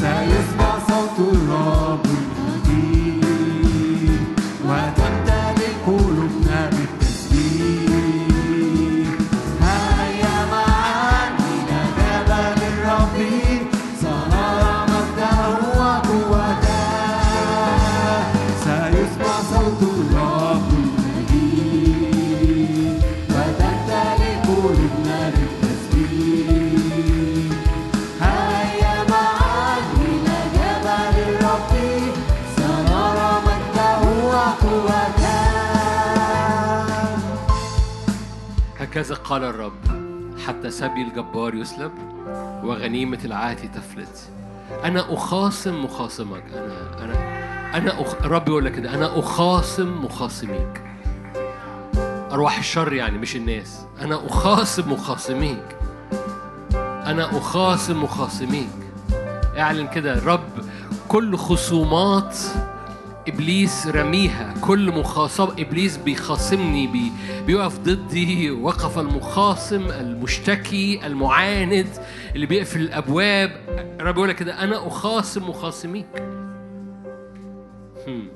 سيسمع صوت الرب. هكذا قال الرب حتى سبي الجبار يسلب وغنيمة العهد تفلت. أنا أخاصم مخاصمك. أنا أنا أنا أخ... الرب يقول لك كده أنا أخاصم مخاصميك. أرواح الشر يعني مش الناس. أنا أخاصم مخاصميك. أنا أخاصم مخاصميك. اعلن كده الرب كل خصومات إبليس رميها. كل مخاصم إبليس بيخاصمني بي بيقف ضدي وقف المخاصم المشتكي المعاند اللي بيقفل الأبواب. الرب يقول لك كده أنا أخاصم مخاصميك. هم.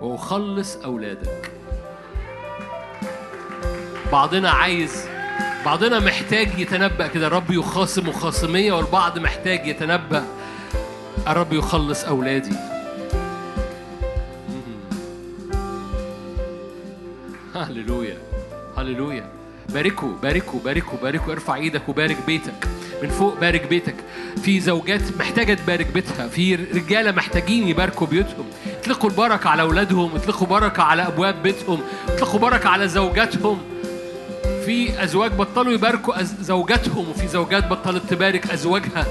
وأخلص أولادك. بعضنا عايز بعضنا محتاج يتنبأ كده. الرب يخاصم مخاصمية والبعض محتاج يتنبأ. الرب يخلص أولادي. هللويا. هللويا. باركوا باركوا باركوا باركوا. ارفع إيدك وبارك بيتك. من فوق بارك بيتك. في زوجات محتاجة تبارك بيتها. في رجالة محتاجين يباركوا بيوتهم. اطلقوا البركة على أولادهم. اطلقوا بركة على أبواب بيتهم. اطلقوا بركة على زوجاتهم. في أزواج بطلوا يباركوا زوجاتهم. وفي زوجات بطلت تبارك أزواجها.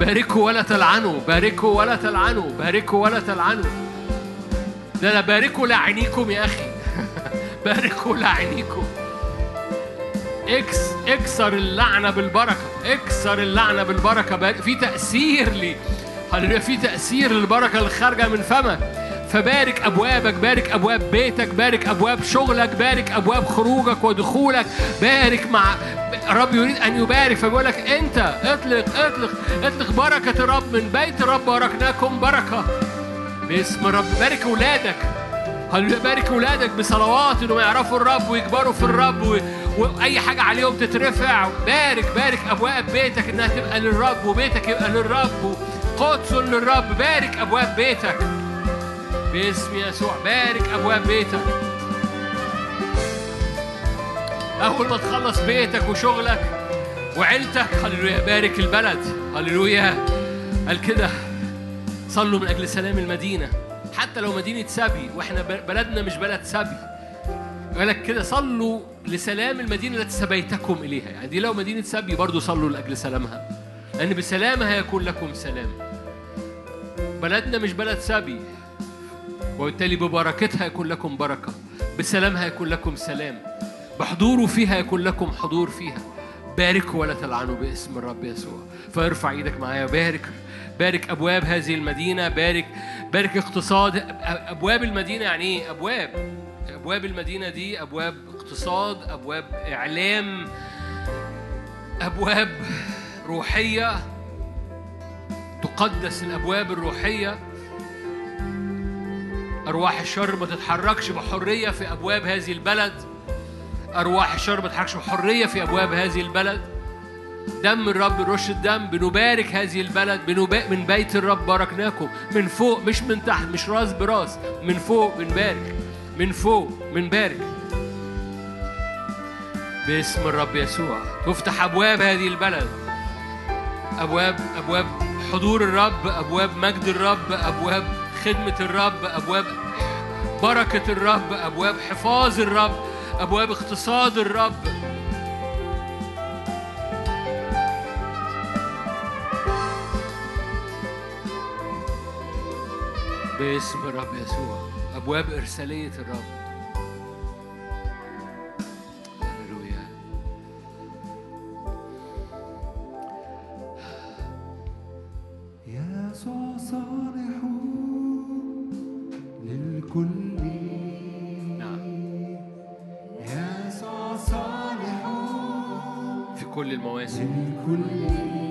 باركوا ولا تلعنوا. باركوا ولا تلعنوا. باركوا ولا تلعنوا. ده لا باركوا لاعينيكم يا أخي. باركوا لاعينيكم إكس إكسر اللعنة بالبركة. إكسر اللعنة بالبركة. بار- في تأثير لي. هللويا في تأثير للبركة اللي خارجة من فمك؟ فبارك أبوابك بارك أبواب بيتك بارك أبواب شغلك بارك أبواب خروجك ودخولك. بارك مع الرب يريد أن يبارك. فبيقول لك أنت اطلق اطلق اطلق بركة الرب من بيت الرب باركناكم بركة باسم الرب بارك أولادك. هللويا بارك اولادك بصلوات انهم يعرفوا الرب ويكبروا في الرب و... وأي حاجة عليهم تترفع؟ بارك بارك أبواب بيتك إنها تبقى للرب وبيتك يبقى للرب قدس للرب. بارك أبواب بيتك. باسم يسوع. بارك أبواب بيتك. أول ما تخلص بيتك وشغلك وعيلتك هللويا. بارك البلد. هللويا. قال كده. صلوا من أجل سلام المدينة. حتى لو مدينة سبي وإحنا بلدنا مش بلد سبي. يقول لك كده صلوا لسلام المدينة التي سبيتكم إليها. يعني دي لو مدينة سبي برضو صلوا لأجل سلامها. لأن بسلامها يكون لكم سلام. بلدنا مش بلد سبي. وبالتالي ببركتها يكون لكم بركة. بسلامها يكون لكم سلام. بحضوره فيها يكون لكم حضور فيها. باركوا ولا تلعنوا باسم الرب يسوع. فارفع إيدك معايا بارك. بارك أبواب هذه المدينة بارك بارك اقتصاد أبواب المدينة يعني إيه أبواب؟ أبواب المدينة دي أبواب اقتصاد أبواب إعلام أبواب روحية. تقدس الأبواب الروحية. أرواح الشر ما تتحركش بحرية في أبواب هذه البلد. أرواح الشر ما تتحركش بحرية في أبواب هذه البلد. دم الرب رش الدم بنبارك هذه البلد بنبا... من بيت الرب باركناكم. من فوق مش من تحت مش راس براس. من فوق بنبارك. من فوق بنبارك. باسم الرب يسوع. تفتح أبواب هذه البلد. أبواب أبواب حضور الرب أبواب مجد الرب أبواب خدمة الرب أبواب بركة الرب أبواب حفاظ الرب أبواب اقتصاد الرب. باسم الرب يسوع. أبواب إرسالية الرب. هللويا. يسوع صالح للكل. نعم. يسوع صالح في كل المواسم. للكل.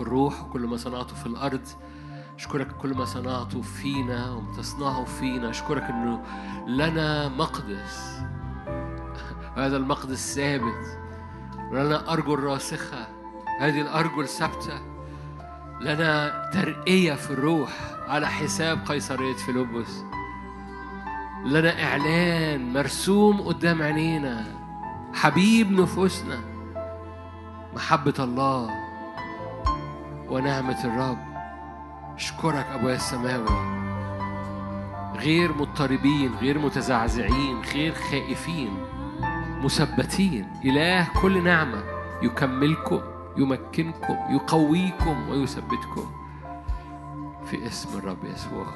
في الروح وكل ما صنعته في الأرض. أشكرك كل ما صنعته فينا وتصنعه فينا. أشكرك أنه لنا مقدس. هذا المقدس ثابت. لنا أرجل راسخة. هذه الأرجل ثابتة. لنا ترقية في الروح على حساب قيصرية فيلبس لنا إعلان مرسوم قدام عينينا. حبيب نفوسنا. محبة الله. ونعمة الرب. أشكرك أبويا السماوي غير مضطربين غير متزعزعين غير خائفين مثبتين. إله كل نعمة يكملكم يمكنكم يقويكم ويثبتكم في اسم الرب يسوع.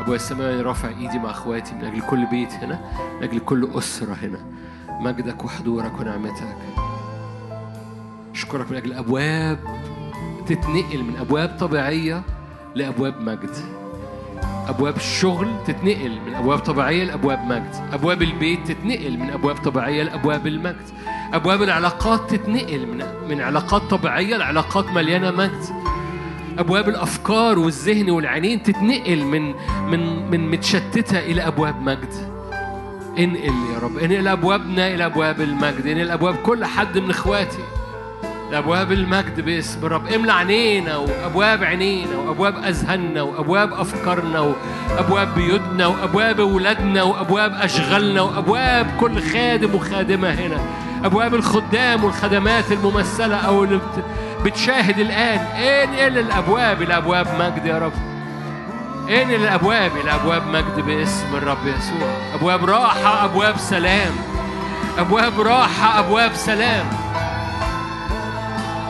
أبويا السماوي رافع إيدي مع إخواتي من أجل كل بيت هنا من أجل كل أسرة هنا. مجدك وحضورك ونعمتك. أشكرك من أجل أبواب تتنقل من أبواب طبيعية لأبواب مجد. أبواب الشغل تتنقل من أبواب طبيعية لأبواب مجد. أبواب البيت تتنقل من أبواب طبيعية لأبواب المجد. أبواب العلاقات تتنقل من من علاقات طبيعية لعلاقات مليانة مجد. أبواب الأفكار والذهن والعينين تتنقل من من من متشتتة إلى أبواب مجد. انقل يا رب. انقل أبوابنا إلى أبواب المجد. انقل أبواب كل حد من إخواتي. لأبواب المجد باسم. الرب املى عينينا وأبواب عينينا وأبواب أذهاننا وأبواب أفكارنا وأبواب بيوتنا وأبواب أولادنا وأبواب أشغالنا وأبواب كل خادم وخادمة هنا. أبواب الخدام والخدمات الممثلة أو اللي بت- بتشاهد الآن. انقل الأبواب؟ إلى أبواب مجد يا رب. انقل الأبواب؟ إلى أبواب مجد باسم الرب يسوع. أبواب راحة أبواب سلام. أبواب راحة أبواب سلام.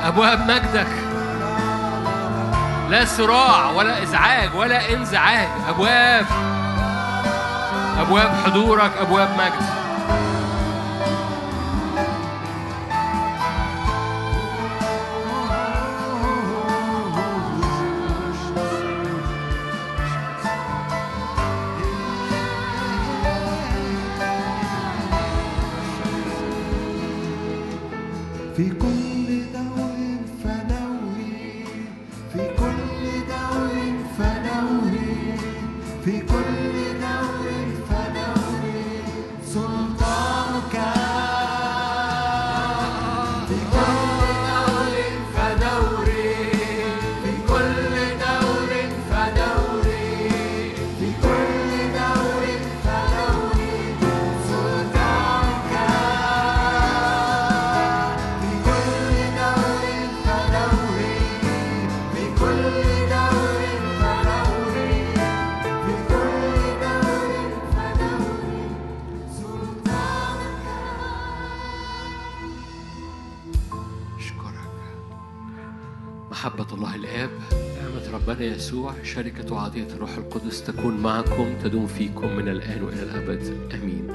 أبواب مجدك. لا صراع ولا إزعاج ولا انزعاج. أبواب. أبواب حضورك أبواب مجد. يسوع شركة وعطية الروح القدس تكون معكم تدوم فيكم من الآن وإلى الأبد. آمين.